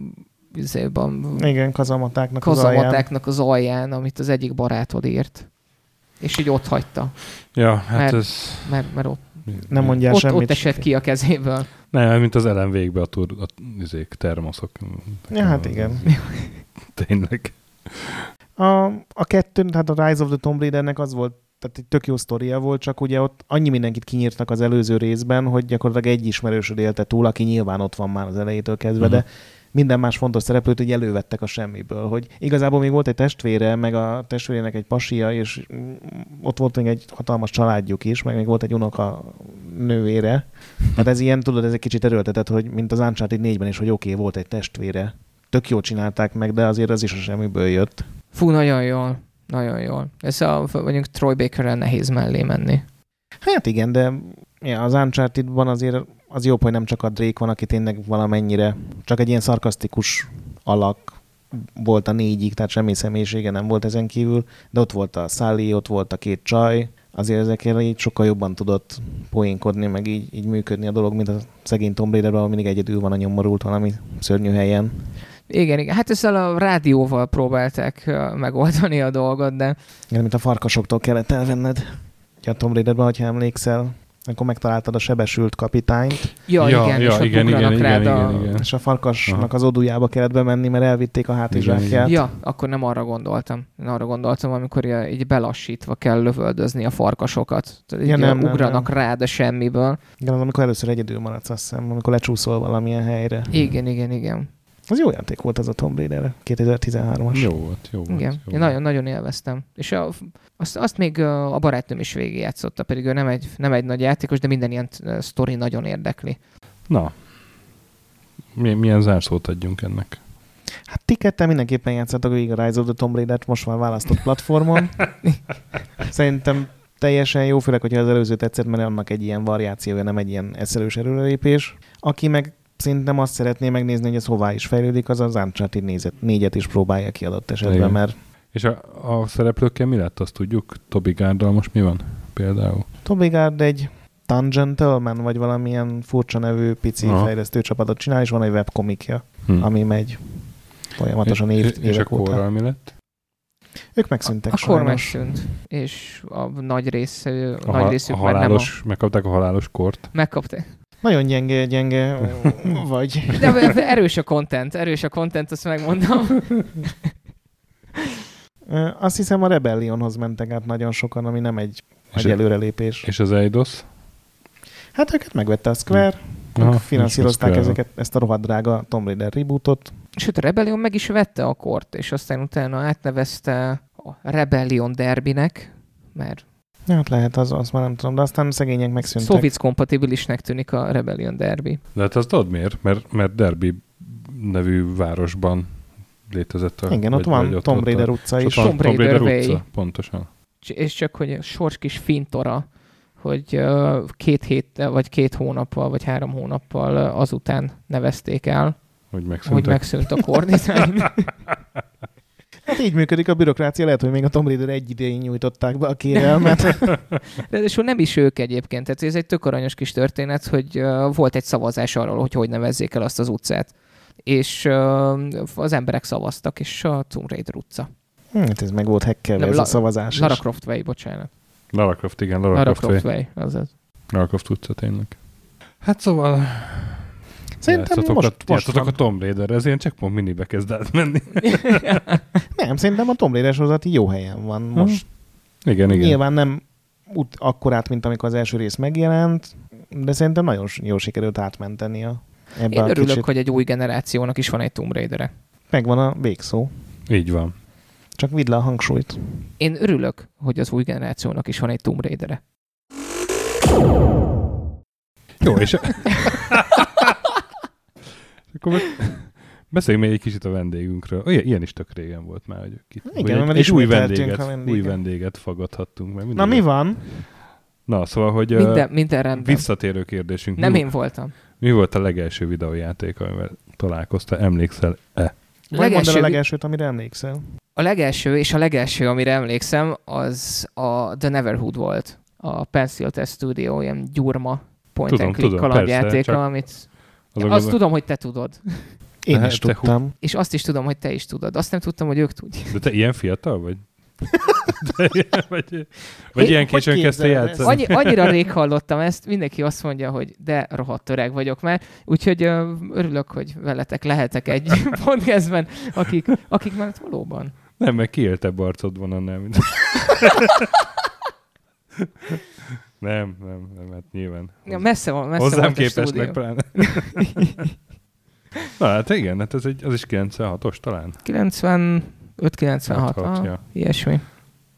izében, Igen, kazamatáknak az alján. kazamatáknak az alján, amit az egyik barátod írt. És így ott hagyta, Ja, hát Mert- ez... mert, mert ott, Nem mondjál ott, semmit. ott esett ki a kezéből. Nem, mint az elem végbe a, tur, a izék, termoszok. Ja, hát igen. Tényleg. A, a kettő, tehát a Rise of the Tomb Raidernek az volt, tehát egy tök jó sztoria volt, csak ugye ott annyi mindenkit kinyírtak az előző részben, hogy gyakorlatilag egy ismerősöd élte túl, aki nyilván ott van már az elejétől kezdve, Mhm. de minden más fontos szereplőt így elővettek a semmiből, hogy igazából még volt egy testvére, meg a testvérének egy pasia, és ott volt még egy hatalmas családjuk is, meg még volt egy unoka nővére. Hát ez ilyen, tudod, ez egy kicsit erőltetett, hogy mint az Uncharted 4-ben is, hogy oké, okay, volt egy testvére. Tök jól csinálták meg, de azért az is a semmiből jött. Fú, nagyon jól. Nagyon jól. Ez a, mondjuk Troy Bakerrel nehéz mellé menni. Hát igen, de ja, az Uncharted-ban azért az jobb, hogy nem csak a Drake van, aki tényleg valamennyire csak egy ilyen szarkasztikus alak volt a négyig, tehát semmi személyisége nem volt ezen kívül, de ott volt a Sally, ott volt a két csaj, azért ezekkel így sokkal jobban tudott poénkodni, meg így, így működni a dolog, mint a szegény Tomb Raiderben, ahol mindig egyedül van a nyomorult valami szörnyű helyen. Igen, igen. Hát ezzel a rádióval próbálták megoldani a dolgot, de Igen, mint a farkasoktól kellett elvenned. A Tomb Raiderben, ha emlékszel, akkor megtaláltad a sebesült kapitányt, ja, Ja, igen, ja, és igen, ugranak igen, rád igen, a... igen, igen. és a farkasnak Aha. az odujába kellett bemenni, mert elvitték a Igen, hátizsákját. Ja, akkor nem arra gondoltam. Én arra gondoltam, amikor ilyen- így belassítva kell lövöldözni a farkasokat. Tehát Ja, így nem, nem, ugranak nem. rád a semmiből. Igen, amikor először egyedül maradsz, azt hiszem, amikor lecsúszol valamilyen helyre. Igen, igen, igen. Az jó játék volt az a Tomb Raider, 2013-as. Jó volt, jó volt. Igen, jó én nagyon, nagyon élveztem. És a, azt, azt még a barátnőm is végigjátszotta, pedig ő nem egy, nem egy nagy játékos, de minden ilyen sztori nagyon érdekli. Na, milyen, milyen zárszót adjunk ennek? Hát ti ketten mindenképpen játszatok végig a Rise of the Tomb Raider-t most már választott platformon. Szerintem teljesen jó, főleg, hogyha az előző tetszett, mert annak egy ilyen variációja, nem egy ilyen eszelős erőrelépés. Aki meg szerintem azt szeretné megnézni, hogy ez hová is fejlődik, az az Uncharted nézet, négyet is próbálja ki adott esetben, Igen. mert És a, a szereplőkkel mi lett, azt tudjuk? Tobi Gárdal most mi van például? Toby Gard egy Tangentleman, vagy valamilyen furcsa nevű pici Aha. fejlesztő csapatot csinál, és van egy webkomikja, Hm. ami megy folyamatosan év, és, és a évek óta. mi lett? Ők megszűntek Akkor sajnos. megszűnt, és a nagy, rész, A, nagy ha, részük a már nem a... halálos, megkapták a halálos kort. Megkapták. Nagyon gyenge, gyenge vagy. De erős a content, erős a content, azt megmondom. Azt hiszem a Rebellionhoz mentek át nagyon sokan, ami nem egy És, nagy előrelépés. és az Eidos? Hát őket megvette a Square, Aha, finanszírozták ezeket, ezt a rohadt drága Tomb Raider rebootot. Sőt, a Rebellion meg is vette a kort, és aztán utána átnevezte a Rebellion Derbinek, mert Hát lehet, az, azt már nem tudom, de aztán szegények megszűntek. Szovjet kompatibilisnek tűnik a Rebellion Derby. De hát azt tudod miért? Mert, mert Derby nevű városban létezett a... Igen, ott vagy- van ott Tomb volt a- Raider utca és ott is. van Tomb Tomb Raider utca, pontosan. És csak, hogy a sors kis fintora, hogy két héttel, vagy két hónappal, vagy három hónappal azután nevezték el, Hogy hogy megszűntek. megszűnt a design. Hát így működik a bürokrácia, lehet, hogy még a Tomb Raider egy idején nyújtották be a kérelmet. Ráadásul nem is ők egyébként, tehát ez egy tök aranyos kis történet, hogy uh, volt egy szavazás arról, hogy hogy nevezzék el azt az utcát. És uh, az emberek szavaztak, és a Tomb Raider utca. Hm, Hát ez meg volt hackelve, Nem, ez La- a szavazás. Lara. Croft Way, bocsánat. Lara Croft, igen, Lara, Lara Croft. Croft Way. Way, azaz. Lara Croft utca tényleg. Hát szóval... Szerintem játszatok most, a, most játszatok van. a Tomb Raider, ez ilyen checkpoint minibe kezd átmenni. Nem, szerintem a Tomb Raider sorozat jó helyen van most. Igen, igen. Nyilván nem út akkorát, mint amikor az első rész megjelent, de szerintem nagyon jól sikerült átmenteni a ebbe Én a örülök, kicsit. hogy egy új generációnak is van egy Tomb Raider-e. Megvan a végszó. Így van. Csak vidd le a hangsúlyt. Én örülök, hogy az új generációnak is van egy Tomb Raider-e. Jó, és... és akkor most beszéljünk még egy kicsit a vendégünkről. Olyan, ilyen is tök régen volt már, hogy, ki, Igen, egy, egy új, vendéget, új vendéget fogadhattunk. Mert Na mi van? Na, szóval, hogy Minden, minden rendben. visszatérő kérdésünk. Nem mi, én voltam. mi volt a legelső videójáték, amivel találkoztál? Emlékszel-e? Legelső- a legelsőt, amire emlékszel. A legelső, és a legelső, amire emlékszem, az a The Neverhood volt. A Pencil Test Studio, ilyen gyurma point Tudom, and click tudom, kalandjátéka, persze, csak amit... Azon Azt tudom, hogy te tudod. Én Hát is te tudtam. És azt is tudom, hogy te is tudod. Azt nem tudtam, hogy ők tudják. De te ilyen fiatal vagy? De, vagy vagy Én- ilyen későn kezdte játszani? Annyi, annyira rég hallottam ezt, mindenki azt mondja, hogy de rohadt öreg vagyok már, úgyhogy ö, örülök, hogy veletek lehetek egy podcastben, akik, akik már valóban. Nem, mert kiéltebb arcod van annál, mint... nem, nem, nem, hát nyilván. Ja, messze van, messze Hozzám képest meg pláne. Na hát igen, hát ez egy, az is 96-os talán. 95-96, Hát, ah, ja. ilyesmi.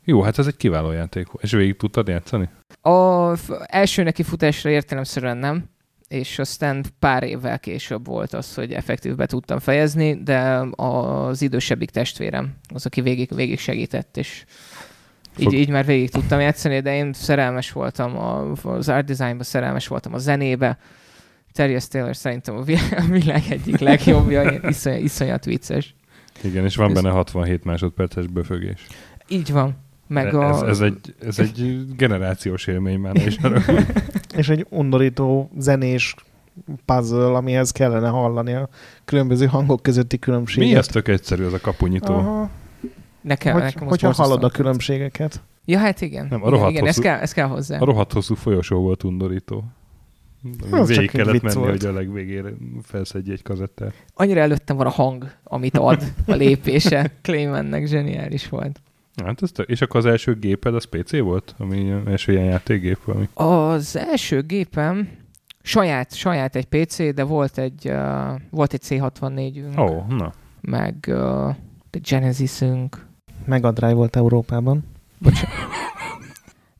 Jó, hát ez egy kiváló játék. És végig tudtad játszani? A első neki futásra értelemszerűen nem, és aztán pár évvel később volt az, hogy effektív be tudtam fejezni, de az idősebbik testvérem az, aki végig, végig segített, és Fog- így már végig tudtam játszani, de én szerelmes voltam a, az art designba, szerelmes voltam a zenébe. Terry Taylor szerintem a vi- a világ egyik legjobbja, ilyen iszonyat, vicces. Igen, és van Ez- benne 67 másodperces böfögés. Így van. Meg ez, a... ez, egy, ez egy generációs élmény már, arra. És egy undorító zenés puzzle, amihez kellene hallani a különböző hangok közötti különbséget. Mi ez tök egyszerű, az a kapunyító. Aha. Nekem, Hogy, nekem hogyha hallod a különbségeket. Ja, hát igen. Nem, a igen, rohadt igen ez, hosszú- kell, ez kell hozzá. A rohadt hosszú folyosó volt undorító. Az Végig kellett menni, volt. hogy a legvégére felszedj egy kazettát. Annyira előttem van a hang, amit ad a lépése. Claymannek zseniális volt. Hát ez tök- és akkor az első géped az PC volt? Ami az első ilyen játékgép valami? Az első gépem saját, saját egy PC, de volt egy, uh, volt egy C64-ünk, Ó, oh, na. meg uh, egy Genesisünk. Mega Drive volt Európában.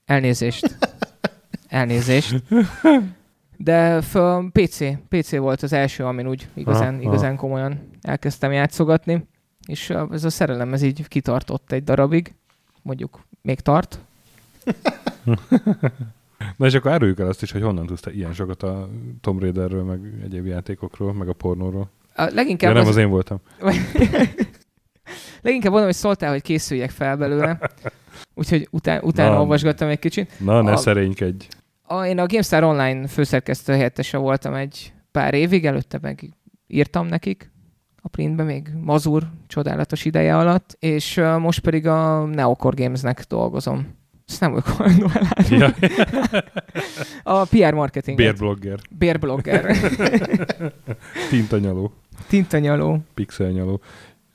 Elnézést. Elnézést. De f- PC, PC volt az első, amin úgy igazán, igazán komolyan elkezdtem játszogatni, és ez a szerelem ez így kitartott egy darabig, mondjuk még tart. Na és akkor áruljuk el azt is, hogy honnan tudsz te ilyen sokat a Tomb Raiderről, meg egyéb játékokról, meg a pornóról. A Ja, leginkább, nem az, az én voltam. leginkább mondom, hogy szóltál, hogy készüljek fel belőle, úgyhogy után, utána Na. olvasgattam egy kicsit. Na, ne A- szerénykedj. A, én a GameStar Online főszerkesztő helyettese voltam egy pár évig, előtte meg írtam nekik a printbe még Mazur csodálatos ideje alatt, és uh, most pedig a Neocore Gamesnek dolgozom. Ezt nem vagyok hajlandó. Ja, A PR marketing. bérblogger, Bérblogger. tintanyaló, Tintanyaló. pixelnyaló.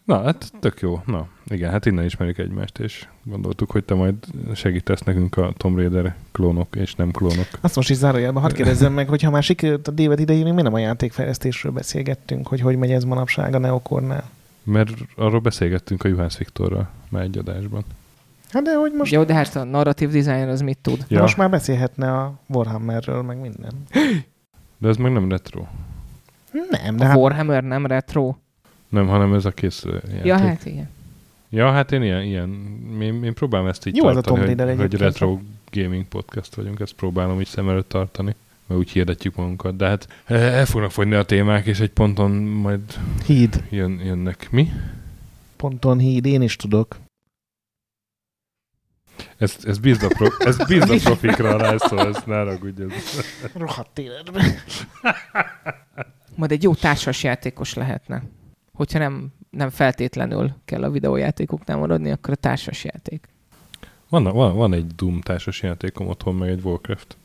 Na, hát tök jó. Na, igen, hát innen ismerjük egymást, és gondoltuk, hogy te majd segítesz nekünk a Tomb Raider klónok és nem klónok. Azt most is zárójelben hadd kérdezzem meg, hogy ha már sikerült a dévet idején, mi nem a játékfejlesztésről beszélgettünk, hogy hogy megy ez manapság a Neokornál. Mert arról beszélgettünk a Juhász Viktorral már egy adásban. Hát de hogy most, Jó, de hát a narratív designer az mit tud? ja. most már beszélhetne a Warhammerről, meg minden. De ez meg nem retro. Nem, de A hát Warhammer nem retro. Nem, hanem ez a kész ö, játék. Ja, hát igen. Ja, hát én ilyen, ilyen én, én próbálom ezt így Jó a tartani, hogy, hogy retro gaming podcast vagyunk, ezt próbálom így szem előtt tartani, mert úgy hirdetjük magunkat, de hát el fognak fogyni a témák, és egy ponton majd híd. jön, jönnek. Mi? Ponton híd, én is tudok. Ez, ez bízd a, pro, ez bízd a profikra, rászólsz, ne ragudj. Ez. Rohadt életben. Majd egy jó társas játékos lehetne. Hogyha nem, nem feltétlenül kell a videójátékoknál maradni, akkor a társas játék. Van, van, van egy Doom társas játékom otthon, meg egy Warcraft.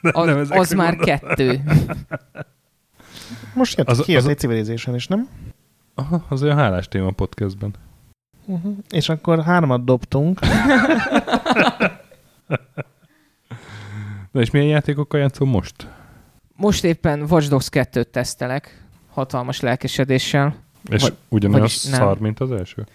Az, nem az már gondolom. kettő. Most jött Az- ki az- az, egy Civilization is, nem? Aha, az olyan hálás téma podcastben. Uh-huh. És akkor hármat dobtunk. Na és milyen játékokkal játszom most? Most éppen Watch Dogs 2-t tesztelek, hatalmas lelkesedéssel. És Vagy- ugyanolyan vagyis nem. szar, mint az első?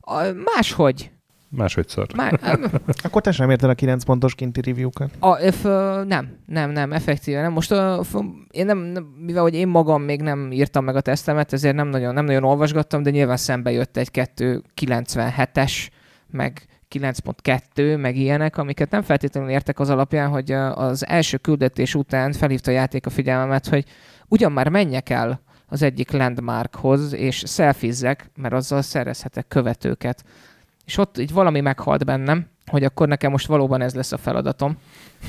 A, máshogy. Máshogy szar. Má, Akkor te sem érted a 9 pontos kinti review-kat. a, f, nem, nem, nem, effektíve nem. Most a, f, én nem, nem, mivel hogy én magam még nem írtam meg a tesztemet, ezért nem nagyon, nem nagyon olvasgattam, de nyilván szembe jött egy 297-es, meg 9.2, meg ilyenek, amiket nem feltétlenül értek az alapján, hogy az első küldetés után felhívta a játék a figyelmemet, hogy ugyan már menjek el az egyik landmarkhoz, és szelfizzek, mert azzal szerezhetek követőket. És ott így valami meghalt bennem, hogy akkor nekem most valóban ez lesz a feladatom.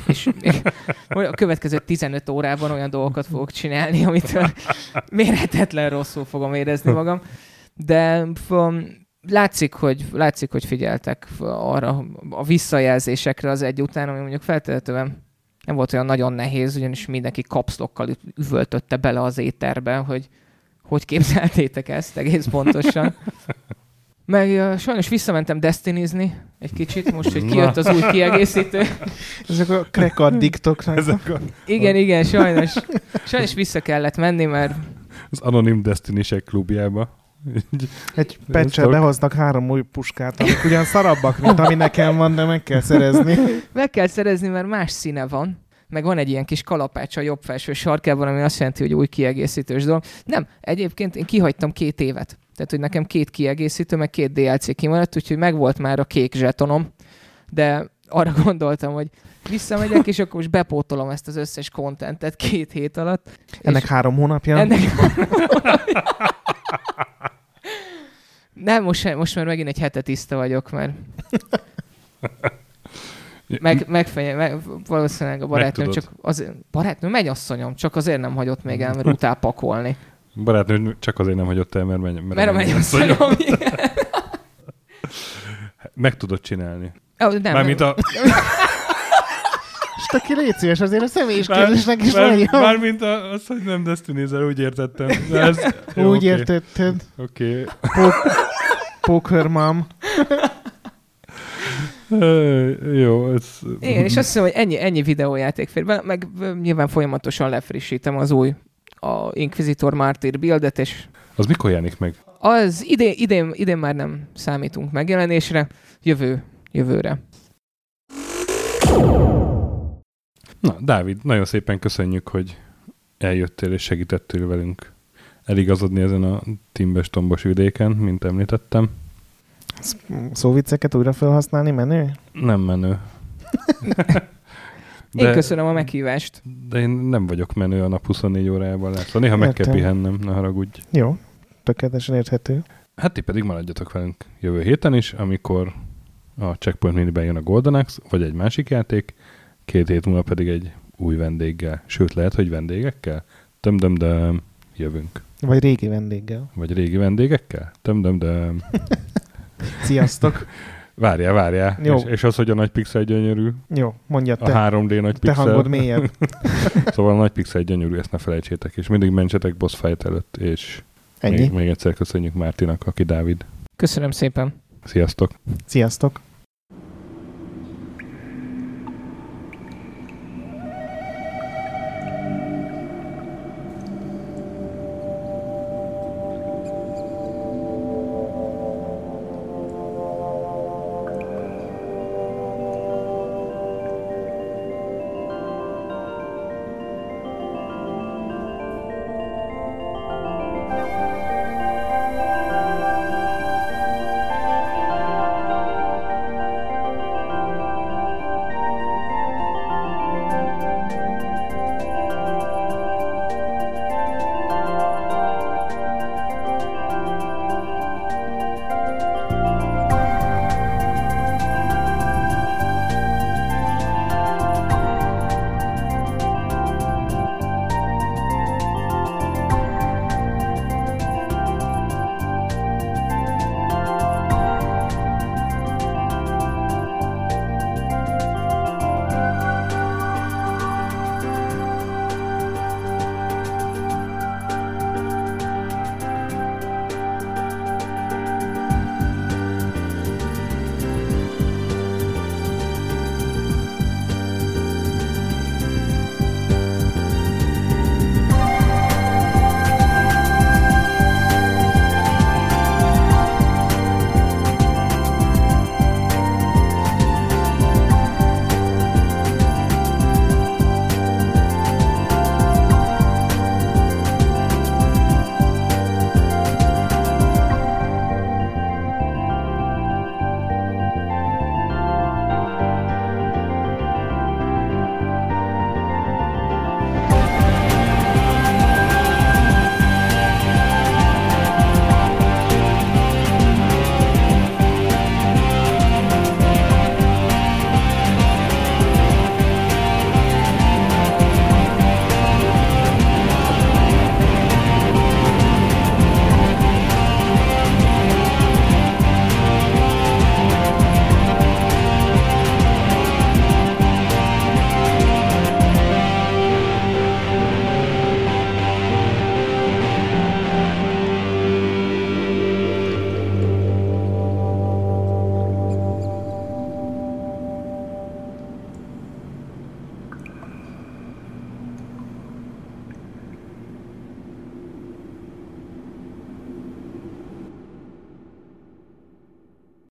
És a következő 15 órában olyan dolgokat fogok csinálni, amit mérhetetlen rosszul fogom érezni magam. De f- látszik, hogy, látszik, hogy figyeltek arra a visszajelzésekre az egy után, ami mondjuk feltétlenül nem volt olyan nagyon nehéz, ugyanis mindenki kapszlokkal üvöltötte bele az éterbe, hogy hogy képzeltétek ezt egész pontosan. Meg uh, sajnos visszamentem destinizni egy kicsit, most, hogy kijött az új kiegészítő. Ezek a crack addiktoknak. Ezek a, Igen, igen, sajnos. Sajnos vissza kellett menni, mert az Anonim Destiny-sek klubjába. Egy sok. behoznak három új puskát, amik ugyan szarabbak, mint ami nekem van, de meg kell szerezni. meg kell szerezni, mert más színe van. Meg van egy ilyen kis kalapács a jobb felső sarkában, ami azt jelenti, hogy új kiegészítős dolog. Nem, egyébként én kihagytam két évet. Tehát, hogy nekem két kiegészítő, meg két DLC kimaradt, úgyhogy megvolt már a kék zsetonom, de arra gondoltam, hogy visszamegyek, és akkor most bepótolom ezt az összes kontentet két hét alatt. Ennek három hónapja. ennek... Nem, most, most már megint egy hete tiszta vagyok, mert meg, megfenye, meg, valószínűleg a barátnőm csak az, barátnőm, mennyasszonyom, csak azért nem hagyott még el, mert utál pakolni. Barátnő csak azért nem hagyott el, mert, menj, Mert a mennyasszonyom, igen. Meg tudod csinálni. Ó, nem, Mármint a... És te ki légy szíves, azért a személyis kérdésnek is már, mondjam. mármint a, az, hogy nem destiny úgy értettem. De ez, jó, Úgy oké, értetted. Oké. Poker mom. Jó, ez... Igen, és azt hiszem, hogy ennyi, ennyi videójáték fér be, meg nyilván folyamatosan lefrissítem az új a Inquisitor Martyr buildet, és Az mikor jelenik meg? az idén, idén, idén már nem számítunk megjelenésre, jövő, jövőre. Na, Dávid, nagyon szépen köszönjük, hogy eljöttél és segítettél velünk eligazodni ezen a timbes tombos vidéken, mint említettem. Szóvicceket újra felhasználni menő? Nem menő. Én köszönöm a meghívást. De én nem vagyok menő a nap 24 órájában. Szóval néha meg kell pihennem, ne haragudj. Jó, tökéletesen érthető. Hát ti pedig maradjatok velünk jövő héten is, amikor a Checkpoint Miniben jön a Golden Axe, vagy egy másik játék, két hét múlva pedig egy új vendéggel. Sőt, lehet, hogy vendégekkel? Töm-döm-döm, jövünk. Vagy régi vendéggel. Vagy régi vendégekkel? Töm-döm-döm. Sziasztok. Várjál, várjál. Jó. És, és az, hogy a nagy pixel gyönyörű, Jó, mondja a te. 3D nagy Te pixel. hangod mélyebb. Szóval a nagy pixel gyönyörű, ezt ne felejtsétek, és mindig mentsetek boss fight előtt, és Ennyi. még, még egyszer köszönjük Mártinak, aki Dávid. Köszönöm szépen. Sziasztok! Sziasztok.